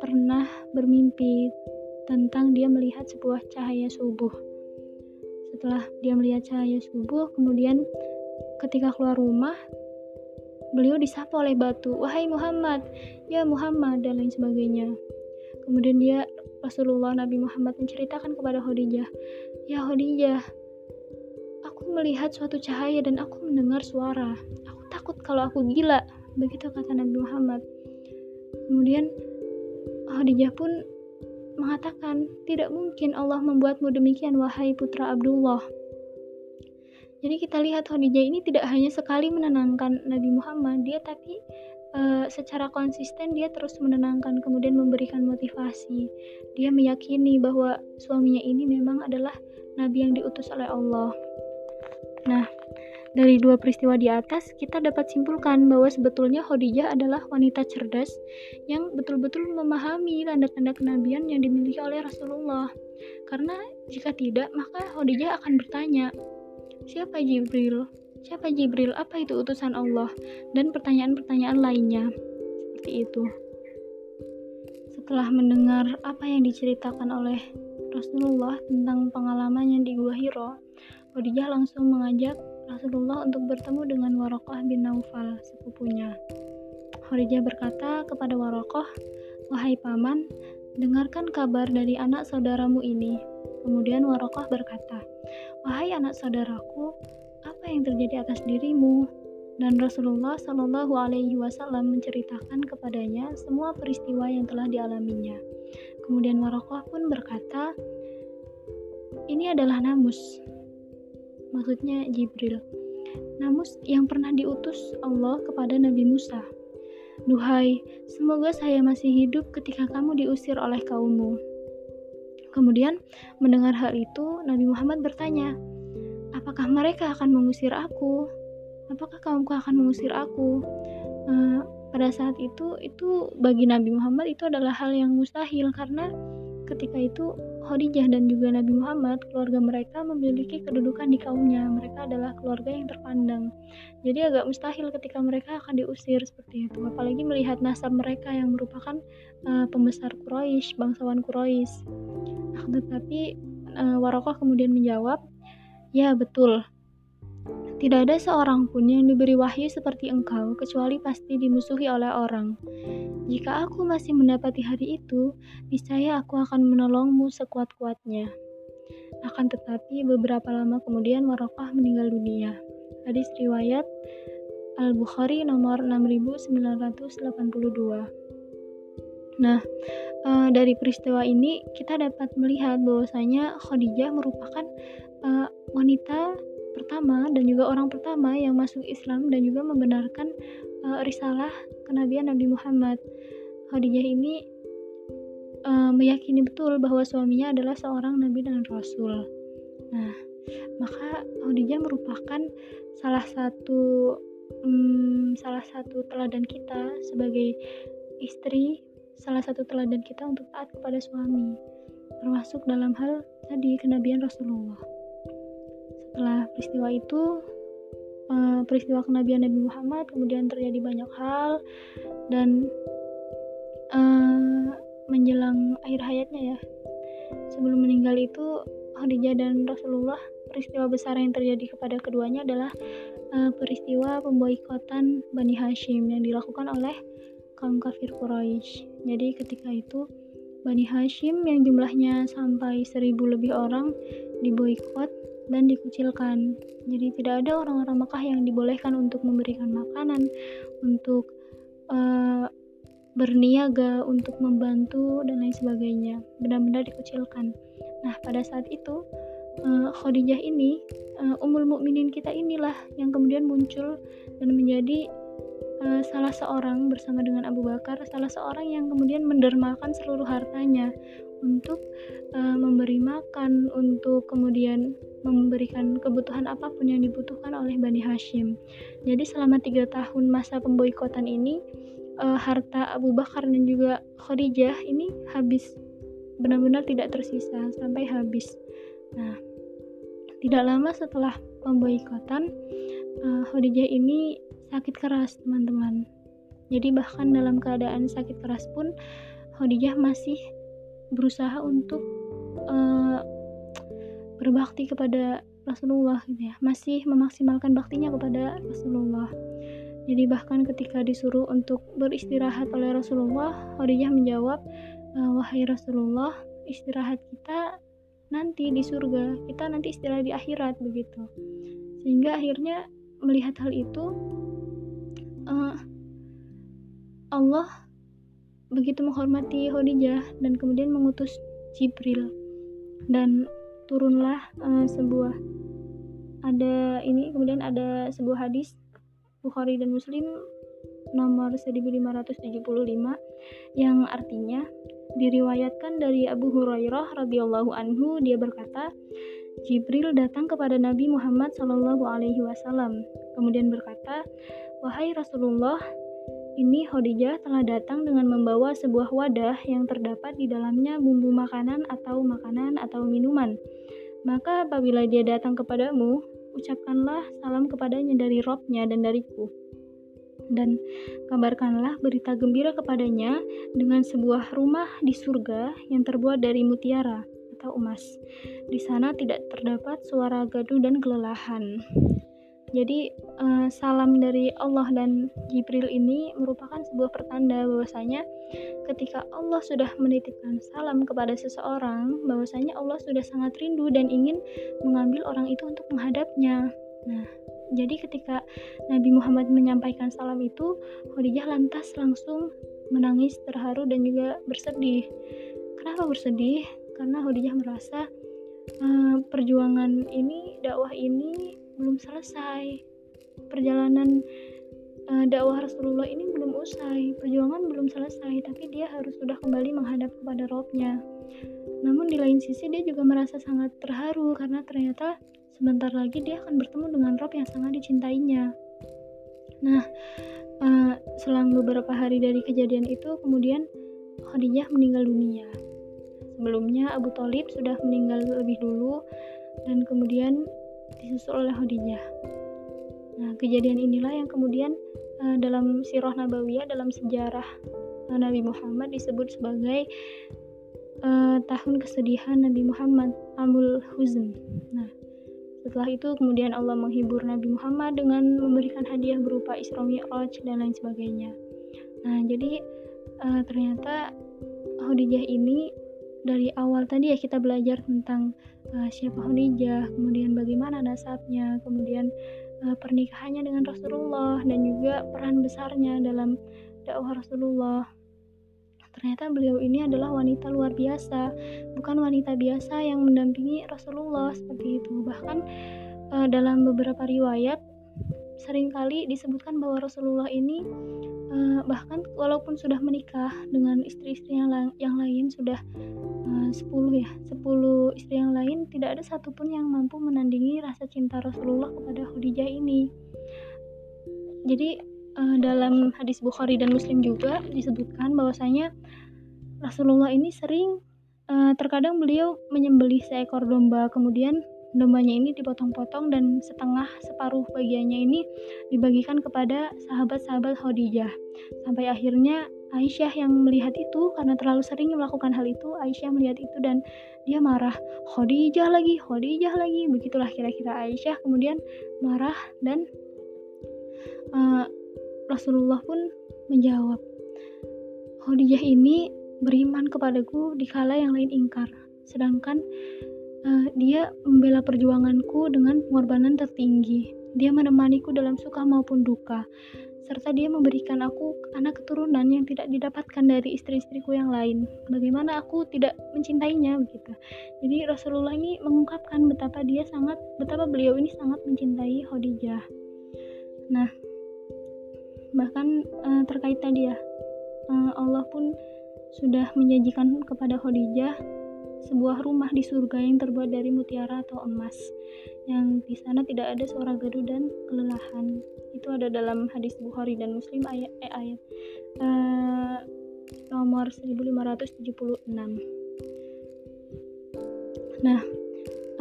D: pernah bermimpi tentang dia melihat sebuah cahaya subuh. Setelah dia melihat cahaya subuh, kemudian ketika keluar rumah, beliau disapa oleh batu, "Wahai Muhammad, ya Muhammad," dan lain sebagainya. Kemudian dia Rasulullah Nabi Muhammad menceritakan kepada Khadijah, "Ya Khadijah, aku melihat suatu cahaya dan aku mendengar suara. Aku takut kalau aku gila." Begitu kata Nabi Muhammad. Kemudian Khadijah pun mengatakan, "Tidak mungkin Allah membuatmu demikian, wahai putra Abdullah." Jadi kita lihat Khadijah ini tidak hanya sekali menenangkan Nabi Muhammad, dia tapi uh, secara konsisten dia terus menenangkan, kemudian memberikan motivasi. Dia meyakini bahwa suaminya ini memang adalah nabi yang diutus oleh Allah. Nah, dari dua peristiwa di atas, kita dapat simpulkan bahwa sebetulnya Khadijah adalah wanita cerdas yang betul-betul memahami tanda-tanda kenabian yang dimiliki oleh Rasulullah. Karena jika tidak, maka Khadijah akan bertanya, siapa Jibril? Siapa Jibril? Apa itu utusan Allah? Dan pertanyaan-pertanyaan lainnya. Seperti itu. Setelah mendengar apa yang diceritakan oleh Rasulullah tentang pengalamannya di Gua Hiro, Khadijah langsung mengajak Rasulullah untuk bertemu dengan Warokoh bin Naufal, sepupunya. Khadijah berkata kepada Warokoh, Wahai paman, dengarkan kabar dari anak saudaramu ini. Kemudian Warokoh berkata, Wahai anak saudaraku, apa yang terjadi atas dirimu? Dan Rasulullah Shallallahu Alaihi Wasallam menceritakan kepadanya semua peristiwa yang telah dialaminya. Kemudian Warokoh pun berkata, ini adalah Namus, maksudnya Jibril. Namus yang pernah diutus Allah kepada Nabi Musa. Duhai, semoga saya masih hidup ketika kamu diusir oleh kaummu. Kemudian, mendengar hal itu, Nabi Muhammad bertanya, Apakah mereka akan mengusir aku? Apakah kaumku akan mengusir aku? Uh, pada saat itu, itu bagi Nabi Muhammad itu adalah hal yang mustahil karena ketika itu Khadijah dan juga Nabi Muhammad, keluarga mereka memiliki kedudukan di kaumnya. Mereka adalah keluarga yang terpandang. Jadi agak mustahil ketika mereka akan diusir seperti itu. Apalagi melihat nasab mereka yang merupakan uh, pembesar Quraisy, bangsawan Quraisy. Nah, tetapi uh, Warokoh kemudian menjawab, "Ya, betul. Tidak ada seorang pun yang diberi wahyu seperti engkau, kecuali pasti dimusuhi oleh orang. Jika aku masih mendapati hari itu, niscaya aku akan menolongmu sekuat-kuatnya. Akan tetapi beberapa lama kemudian Warokah meninggal dunia. Hadis riwayat Al-Bukhari nomor 6982. Nah, e, dari peristiwa ini kita dapat melihat bahwasanya Khadijah merupakan e, wanita pertama dan juga orang pertama yang masuk Islam dan juga membenarkan e, risalah kenabian Nabi Muhammad. Khadijah ini e, meyakini betul bahwa suaminya adalah seorang nabi dan rasul. Nah, maka Khadijah merupakan salah satu um, salah satu teladan kita sebagai istri, salah satu teladan kita untuk taat kepada suami, termasuk dalam hal tadi kenabian Rasulullah. Setelah peristiwa itu, uh, peristiwa kenabian Nabi Muhammad, kemudian terjadi banyak hal dan uh, menjelang akhir hayatnya ya sebelum meninggal itu Khadijah dan Rasulullah peristiwa besar yang terjadi kepada keduanya adalah uh, peristiwa pemboikotan Bani Hashim yang dilakukan oleh kaum kafir Quraisy. Jadi ketika itu Bani Hashim yang jumlahnya sampai seribu lebih orang diboikot dan dikucilkan. Jadi tidak ada orang-orang Mekah yang dibolehkan untuk memberikan makanan, untuk uh, berniaga untuk membantu dan lain sebagainya. Benar-benar dikucilkan. Nah pada saat itu uh, Khadijah ini uh, umul mukminin kita inilah yang kemudian muncul dan menjadi salah seorang bersama dengan Abu Bakar salah seorang yang kemudian mendermakan seluruh hartanya untuk uh, memberi makan untuk kemudian memberikan kebutuhan apa pun yang dibutuhkan oleh Bani Hashim jadi selama tiga tahun masa pemboikotan ini uh, harta Abu Bakar dan juga Khadijah ini habis benar-benar tidak tersisa sampai habis. Nah, tidak lama setelah pemboikotan uh, Khadijah ini sakit keras, teman-teman. Jadi bahkan dalam keadaan sakit keras pun Khadijah masih berusaha untuk uh, berbakti kepada Rasulullah gitu ya. Masih memaksimalkan baktinya kepada Rasulullah. Jadi bahkan ketika disuruh untuk beristirahat oleh Rasulullah, Khadijah menjawab, eh, "Wahai Rasulullah, istirahat kita nanti di surga, kita nanti istirahat di akhirat begitu." Sehingga akhirnya melihat hal itu uh, Allah begitu menghormati Khadijah dan kemudian mengutus Jibril. Dan turunlah uh, sebuah ada ini kemudian ada sebuah hadis Bukhari dan Muslim nomor 1575 yang artinya diriwayatkan dari Abu Hurairah radhiyallahu anhu dia berkata Jibril datang kepada Nabi Muhammad Shallallahu alaihi wasallam. Kemudian berkata wahai Rasulullah ini Khadijah telah datang dengan membawa sebuah wadah yang terdapat di dalamnya bumbu makanan atau makanan atau minuman maka apabila dia datang kepadamu ucapkanlah salam kepadanya dari robnya dan dariku. Dan kabarkanlah berita gembira kepadanya dengan sebuah rumah di surga yang terbuat dari mutiara atau emas. Di sana tidak terdapat suara gaduh dan kelelahan. Jadi uh, salam dari Allah dan Jibril ini merupakan sebuah pertanda bahwasanya ketika Allah sudah menitipkan salam kepada seseorang, bahwasanya Allah sudah sangat rindu dan ingin mengambil orang itu untuk menghadapnya. Nah, jadi ketika Nabi Muhammad menyampaikan salam itu, Khadijah lantas langsung menangis terharu dan juga bersedih. Kenapa bersedih? Karena Khadijah merasa uh, perjuangan ini, dakwah ini belum selesai. Perjalanan uh, dakwah Rasulullah ini belum usai perjuangan belum selesai tapi dia harus sudah kembali menghadap kepada Robnya. Namun di lain sisi dia juga merasa sangat terharu karena ternyata sebentar lagi dia akan bertemu dengan Rob yang sangat dicintainya. Nah uh, selang beberapa hari dari kejadian itu kemudian Khadijah meninggal dunia. Sebelumnya Abu Talib sudah meninggal lebih dulu dan kemudian disusul oleh Khadijah. Nah, kejadian inilah yang kemudian uh, dalam sirah nabawiyah dalam sejarah uh, Nabi Muhammad disebut sebagai uh, tahun kesedihan Nabi Muhammad Amul Huzn. Nah, Setelah itu kemudian Allah menghibur Nabi Muhammad dengan memberikan hadiah berupa Isra Mi'raj dan lain sebagainya. Nah, jadi uh, ternyata Khadijah ini dari awal tadi ya kita belajar tentang uh, siapa Khadijah, kemudian bagaimana nasabnya, kemudian uh, pernikahannya dengan Rasulullah dan juga peran besarnya dalam dakwah Rasulullah. Ternyata beliau ini adalah wanita luar biasa, bukan wanita biasa yang mendampingi Rasulullah seperti itu. Bahkan uh, dalam beberapa riwayat sering kali disebutkan bahwa Rasulullah ini uh, bahkan walaupun sudah menikah dengan istri-istri yang, la yang lain sudah uh, 10 ya 10 istri yang lain tidak ada satupun yang mampu menandingi rasa cinta Rasulullah kepada Khadijah ini. Jadi uh, dalam hadis Bukhari dan Muslim juga disebutkan bahwasanya Rasulullah ini sering uh, terkadang beliau menyembelih seekor domba kemudian dombanya ini dipotong-potong dan setengah separuh bagiannya ini dibagikan kepada sahabat-sahabat Khadijah. Sampai akhirnya Aisyah yang melihat itu karena terlalu sering melakukan hal itu, Aisyah melihat itu dan dia marah. Khadijah lagi, Khadijah lagi. Begitulah kira-kira Aisyah kemudian marah dan uh, Rasulullah pun menjawab, Khadijah ini beriman kepadaku di kala yang lain ingkar. Sedangkan uh, dia membela perjuanganku dengan pengorbanan tertinggi. Dia menemaniku dalam suka maupun duka, serta dia memberikan aku anak keturunan yang tidak didapatkan dari istri-istriku yang lain. Bagaimana aku tidak mencintainya begitu. Jadi Rasulullah ini mengungkapkan betapa dia sangat, betapa beliau ini sangat mencintai Khadijah. Nah, bahkan uh, terkait tadi ya, uh, Allah pun sudah menjanjikan kepada Khadijah sebuah rumah di surga yang terbuat dari mutiara atau emas yang di sana tidak ada suara gaduh dan kelelahan. Itu ada dalam hadis Bukhari dan Muslim ayat eh, ayat uh, nomor 1576 nah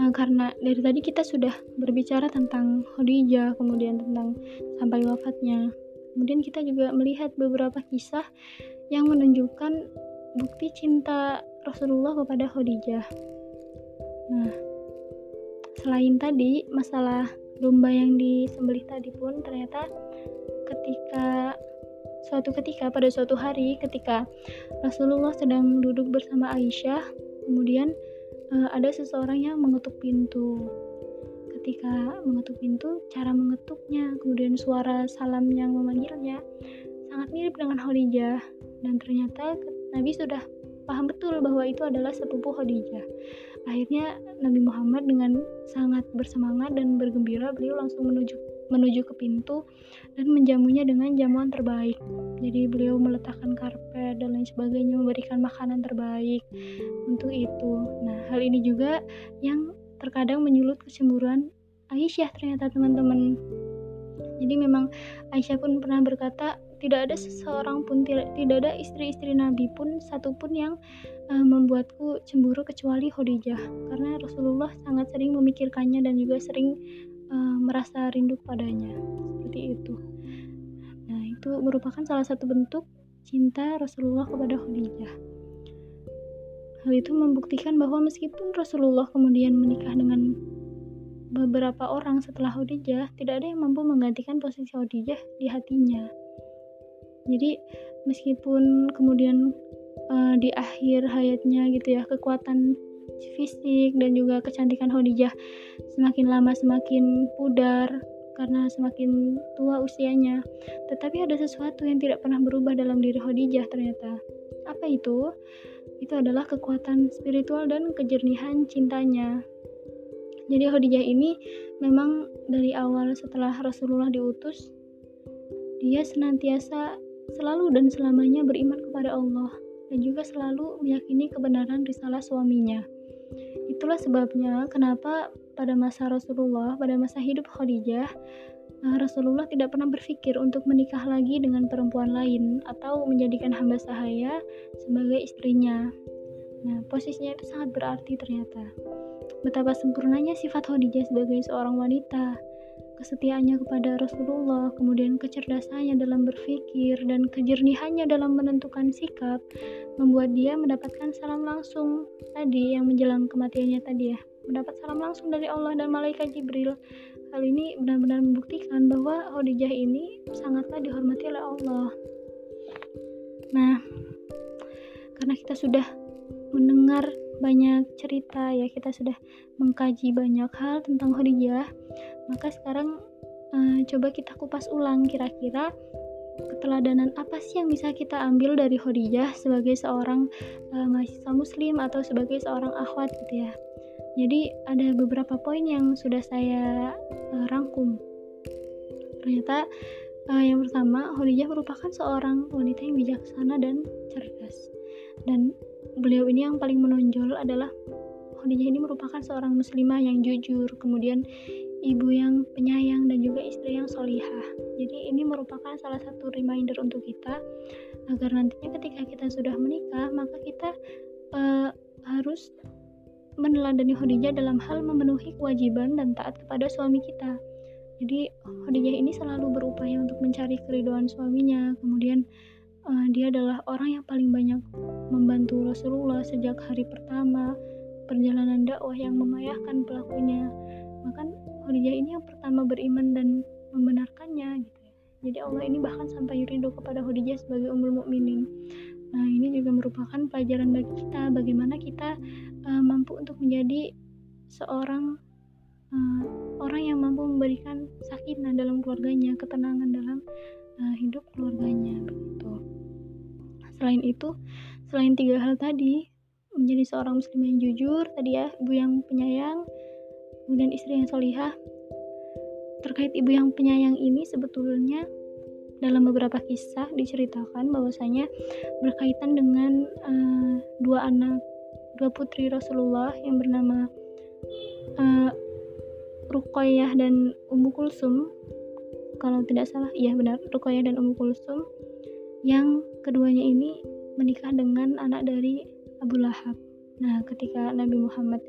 D: uh, karena dari tadi kita sudah berbicara tentang Khadijah kemudian tentang sampai wafatnya. Kemudian kita juga melihat beberapa kisah yang menunjukkan bukti cinta Rasulullah kepada Khadijah. Nah, selain tadi masalah domba yang disembelih tadi pun ternyata ketika suatu ketika pada suatu hari ketika Rasulullah sedang duduk bersama Aisyah, kemudian uh, ada seseorang yang mengetuk pintu. Ketika mengetuk pintu, cara mengetuknya, kemudian suara salam yang memanggilnya sangat mirip dengan Khadijah dan ternyata Nabi sudah paham betul bahwa itu adalah sepupu Khadijah. Akhirnya Nabi Muhammad dengan sangat bersemangat dan bergembira beliau langsung menuju menuju ke pintu dan menjamunya dengan jamuan terbaik. Jadi beliau meletakkan karpet dan lain sebagainya, memberikan makanan terbaik untuk itu. Nah, hal ini juga yang terkadang menyulut kecemburuan Aisyah ternyata teman-teman. Jadi memang Aisyah pun pernah berkata, tidak ada seseorang pun tidak, ada istri-istri Nabi pun satupun yang uh, membuatku cemburu kecuali Khadijah karena Rasulullah sangat sering memikirkannya dan juga sering uh, merasa rindu padanya seperti itu. Nah itu merupakan salah satu bentuk cinta Rasulullah kepada Khadijah. Hal itu membuktikan bahwa meskipun Rasulullah kemudian menikah dengan beberapa orang setelah Khadijah, tidak ada yang mampu menggantikan posisi Khadijah di hatinya jadi meskipun kemudian uh, di akhir hayatnya gitu ya kekuatan fisik dan juga kecantikan Khadijah semakin lama semakin pudar karena semakin tua usianya tetapi ada sesuatu yang tidak pernah berubah dalam diri Khadijah ternyata. Apa itu? Itu adalah kekuatan spiritual dan kejernihan cintanya. Jadi Khadijah ini memang dari awal setelah Rasulullah diutus dia senantiasa selalu dan selamanya beriman kepada Allah dan juga selalu meyakini kebenaran risalah suaminya. Itulah sebabnya kenapa pada masa Rasulullah, pada masa hidup Khadijah, eh, Rasulullah tidak pernah berpikir untuk menikah lagi dengan perempuan lain atau menjadikan hamba sahaya sebagai istrinya. Nah, posisinya itu sangat berarti ternyata. Betapa sempurnanya sifat Khadijah sebagai seorang wanita kesetiaannya kepada Rasulullah, kemudian kecerdasannya dalam berpikir dan kejernihannya dalam menentukan sikap, membuat dia mendapatkan salam langsung tadi yang menjelang kematiannya tadi ya. mendapat salam langsung dari Allah dan malaikat Jibril. Hal ini benar-benar membuktikan bahwa Khadijah ini sangatlah dihormati oleh Allah. Nah, karena kita sudah mendengar banyak cerita ya, kita sudah mengkaji banyak hal tentang Khadijah, maka sekarang uh, coba kita kupas ulang kira-kira keteladanan apa sih yang bisa kita ambil dari Khadijah sebagai seorang uh, mahasiswa muslim atau sebagai seorang akhwat gitu ya. Jadi ada beberapa poin yang sudah saya uh, rangkum. Ternyata uh, yang pertama, Khadijah merupakan seorang wanita yang bijaksana dan cerdas. Dan beliau ini yang paling menonjol adalah Khadijah ini merupakan seorang muslimah yang jujur, kemudian ibu yang penyayang dan juga istri yang solihah. Jadi ini merupakan salah satu reminder untuk kita agar nantinya ketika kita sudah menikah, maka kita uh, harus meneladani Khadijah dalam hal memenuhi kewajiban dan taat kepada suami kita. Jadi Khadijah ini selalu berupaya untuk mencari keriduan suaminya. Kemudian uh, dia adalah orang yang paling banyak membantu Rasulullah sejak hari pertama perjalanan dakwah yang memayahkan pelakunya. Maka Khadijah ini yang pertama beriman dan membenarkannya gitu ya. Jadi Allah ini bahkan sampai rindu kepada Khadijah sebagai ummul mukminin. Nah, ini juga merupakan pelajaran bagi kita bagaimana kita uh, mampu untuk menjadi seorang uh, orang yang mampu memberikan sakinah dalam keluarganya, ketenangan dalam uh, hidup keluarganya begitu. Selain itu, selain tiga hal tadi, menjadi seorang muslim yang jujur, tadi ya, ibu yang penyayang, kemudian istri yang solihah. Terkait ibu yang penyayang ini sebetulnya dalam beberapa kisah diceritakan bahwasanya berkaitan dengan uh, dua anak dua putri Rasulullah yang bernama uh, Ruqayyah dan Ummu Kulsum kalau tidak salah iya benar Ruqayyah dan Ummu Kulsum yang keduanya ini menikah dengan anak dari Abu Lahab nah ketika Nabi Muhammad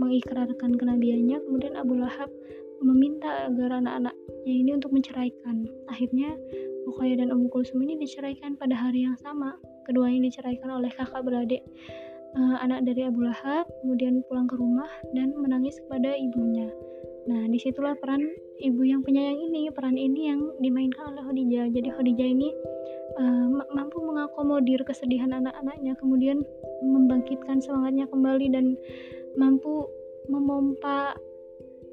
D: mengikrarkan kenabiannya kemudian Abu Lahab meminta agar anak-anaknya ini untuk menceraikan akhirnya Ruqayyah dan Ummu Kulsum ini diceraikan pada hari yang sama. Keduanya diceraikan oleh kakak beradik uh, anak dari Abu Lahab, kemudian pulang ke rumah dan menangis kepada ibunya. Nah, di situlah peran ibu yang penyayang ini, peran ini yang dimainkan oleh Khadijah. Jadi Khadijah ini uh, mampu mengakomodir kesedihan anak-anaknya, kemudian membangkitkan semangatnya kembali dan mampu memompa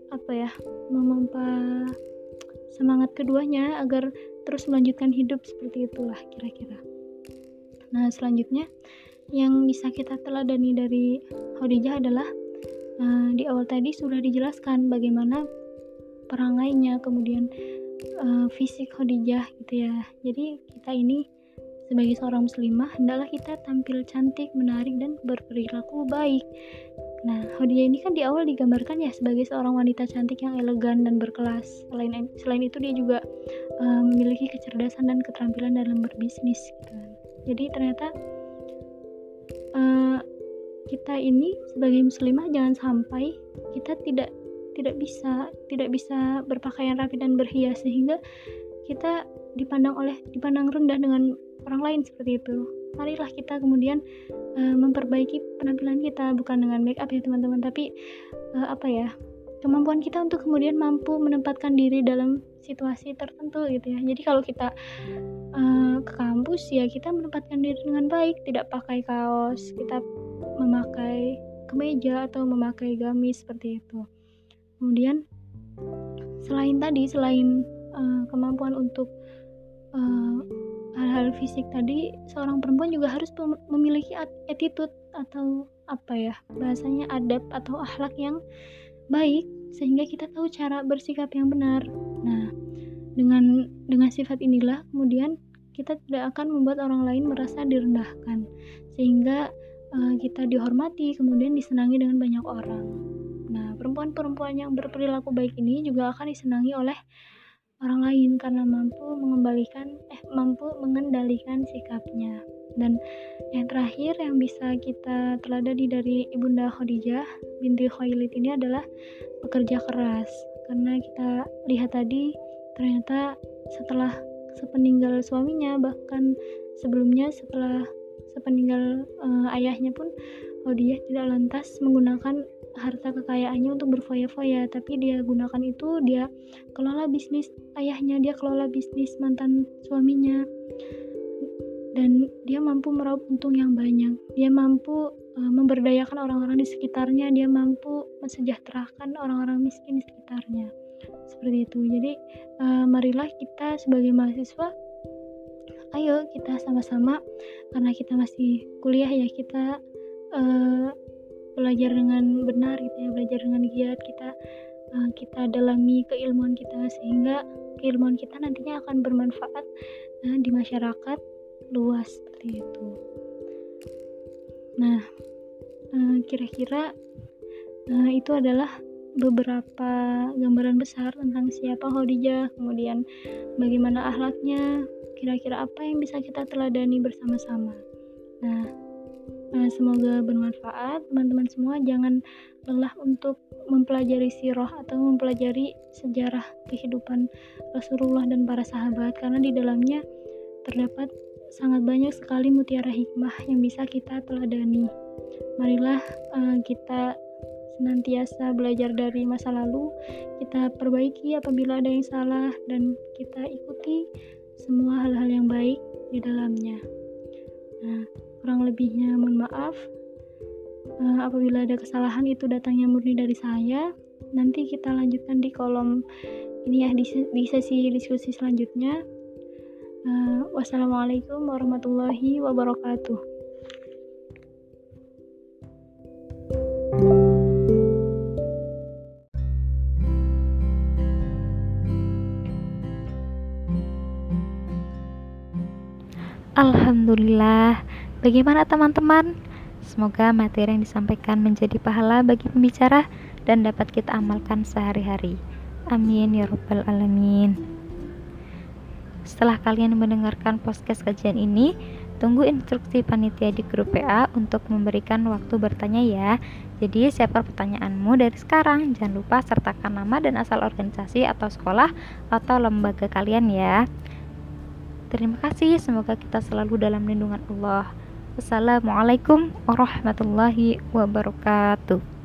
D: apa ya, memompa semangat keduanya agar terus melanjutkan hidup seperti itulah kira-kira. Nah, selanjutnya yang bisa kita teladani dari Khadijah adalah uh, di awal tadi sudah dijelaskan bagaimana perangainya, kemudian uh, fisik Khadijah gitu ya. Jadi kita ini sebagai seorang muslimah hendaklah kita tampil cantik, menarik dan berperilaku baik. Nah, Khadijah ini kan di awal digambarkan ya sebagai seorang wanita cantik yang elegan dan berkelas. Selain selain itu dia juga uh, memiliki kecerdasan dan keterampilan dalam berbisnis gitu kan. Jadi ternyata uh, kita ini sebagai muslimah jangan sampai kita tidak tidak bisa tidak bisa berpakaian rapi dan berhias sehingga kita dipandang oleh dipandang rendah dengan orang lain seperti itu. Marilah kita kemudian uh, memperbaiki penampilan kita bukan dengan make up ya teman-teman tapi uh, apa ya kemampuan kita untuk kemudian mampu menempatkan diri dalam situasi tertentu gitu ya. Jadi kalau kita uh, ke kampus ya kita menempatkan diri dengan baik tidak pakai kaos kita memakai kemeja atau memakai gamis seperti itu kemudian selain tadi selain uh, kemampuan untuk uh, hal-hal fisik tadi seorang perempuan juga harus memiliki attitude atau apa ya bahasanya adab atau akhlak yang baik sehingga kita tahu cara bersikap yang benar. Nah, dengan dengan sifat inilah kemudian kita tidak akan membuat orang lain merasa direndahkan sehingga uh, kita dihormati kemudian disenangi dengan banyak orang. Nah, perempuan-perempuan yang berperilaku baik ini juga akan disenangi oleh orang lain karena mampu mengembalikan eh mampu mengendalikan sikapnya. Dan yang terakhir yang bisa kita teladani dari Ibunda Khadijah binti Khailid ini adalah bekerja keras. Karena kita lihat tadi ternyata setelah sepeninggal suaminya bahkan sebelumnya setelah sepeninggal uh, ayahnya pun Khadijah tidak lantas menggunakan harta kekayaannya untuk berfoya-foya tapi dia gunakan itu dia kelola bisnis ayahnya dia kelola bisnis mantan suaminya. Dan dia mampu meraup untung yang banyak. Dia mampu uh, memberdayakan orang-orang di sekitarnya. Dia mampu mensejahterakan orang-orang miskin di sekitarnya. Seperti itu. Jadi uh, marilah kita sebagai mahasiswa ayo kita sama-sama karena kita masih kuliah ya kita uh, belajar dengan benar gitu ya belajar dengan giat kita uh, kita dalami keilmuan kita sehingga keilmuan kita nantinya akan bermanfaat uh, di masyarakat luas seperti itu. Nah uh, kira-kira uh, itu adalah beberapa gambaran besar tentang siapa Khadijah kemudian bagaimana ahlaknya kira-kira apa yang bisa kita teladani bersama-sama nah Nah, semoga bermanfaat. Teman-teman semua jangan lelah untuk mempelajari sirah atau mempelajari sejarah kehidupan Rasulullah dan para sahabat karena di dalamnya terdapat sangat banyak sekali mutiara hikmah yang bisa kita teladani. Marilah uh, kita senantiasa belajar dari masa lalu, kita perbaiki apabila ada yang salah dan kita ikuti semua hal-hal yang baik di dalamnya. Nah, kurang lebihnya mohon maaf. Uh, apabila ada kesalahan itu datangnya murni dari saya. Nanti kita lanjutkan di kolom ini ya di, sesi diskusi selanjutnya. Uh, wassalamualaikum warahmatullahi wabarakatuh
A: Alhamdulillah Bagaimana teman-teman? Semoga materi yang disampaikan menjadi pahala bagi pembicara dan dapat kita amalkan sehari-hari. Amin ya rabbal alamin. Setelah kalian mendengarkan podcast kajian ini, tunggu instruksi panitia di grup PA untuk memberikan waktu bertanya ya. Jadi siapa pertanyaanmu dari sekarang. Jangan lupa sertakan nama dan asal organisasi atau sekolah atau lembaga kalian ya. Terima kasih, semoga kita selalu dalam lindungan Allah. Wassalamualaikum warahmatullahi wabarakatuh.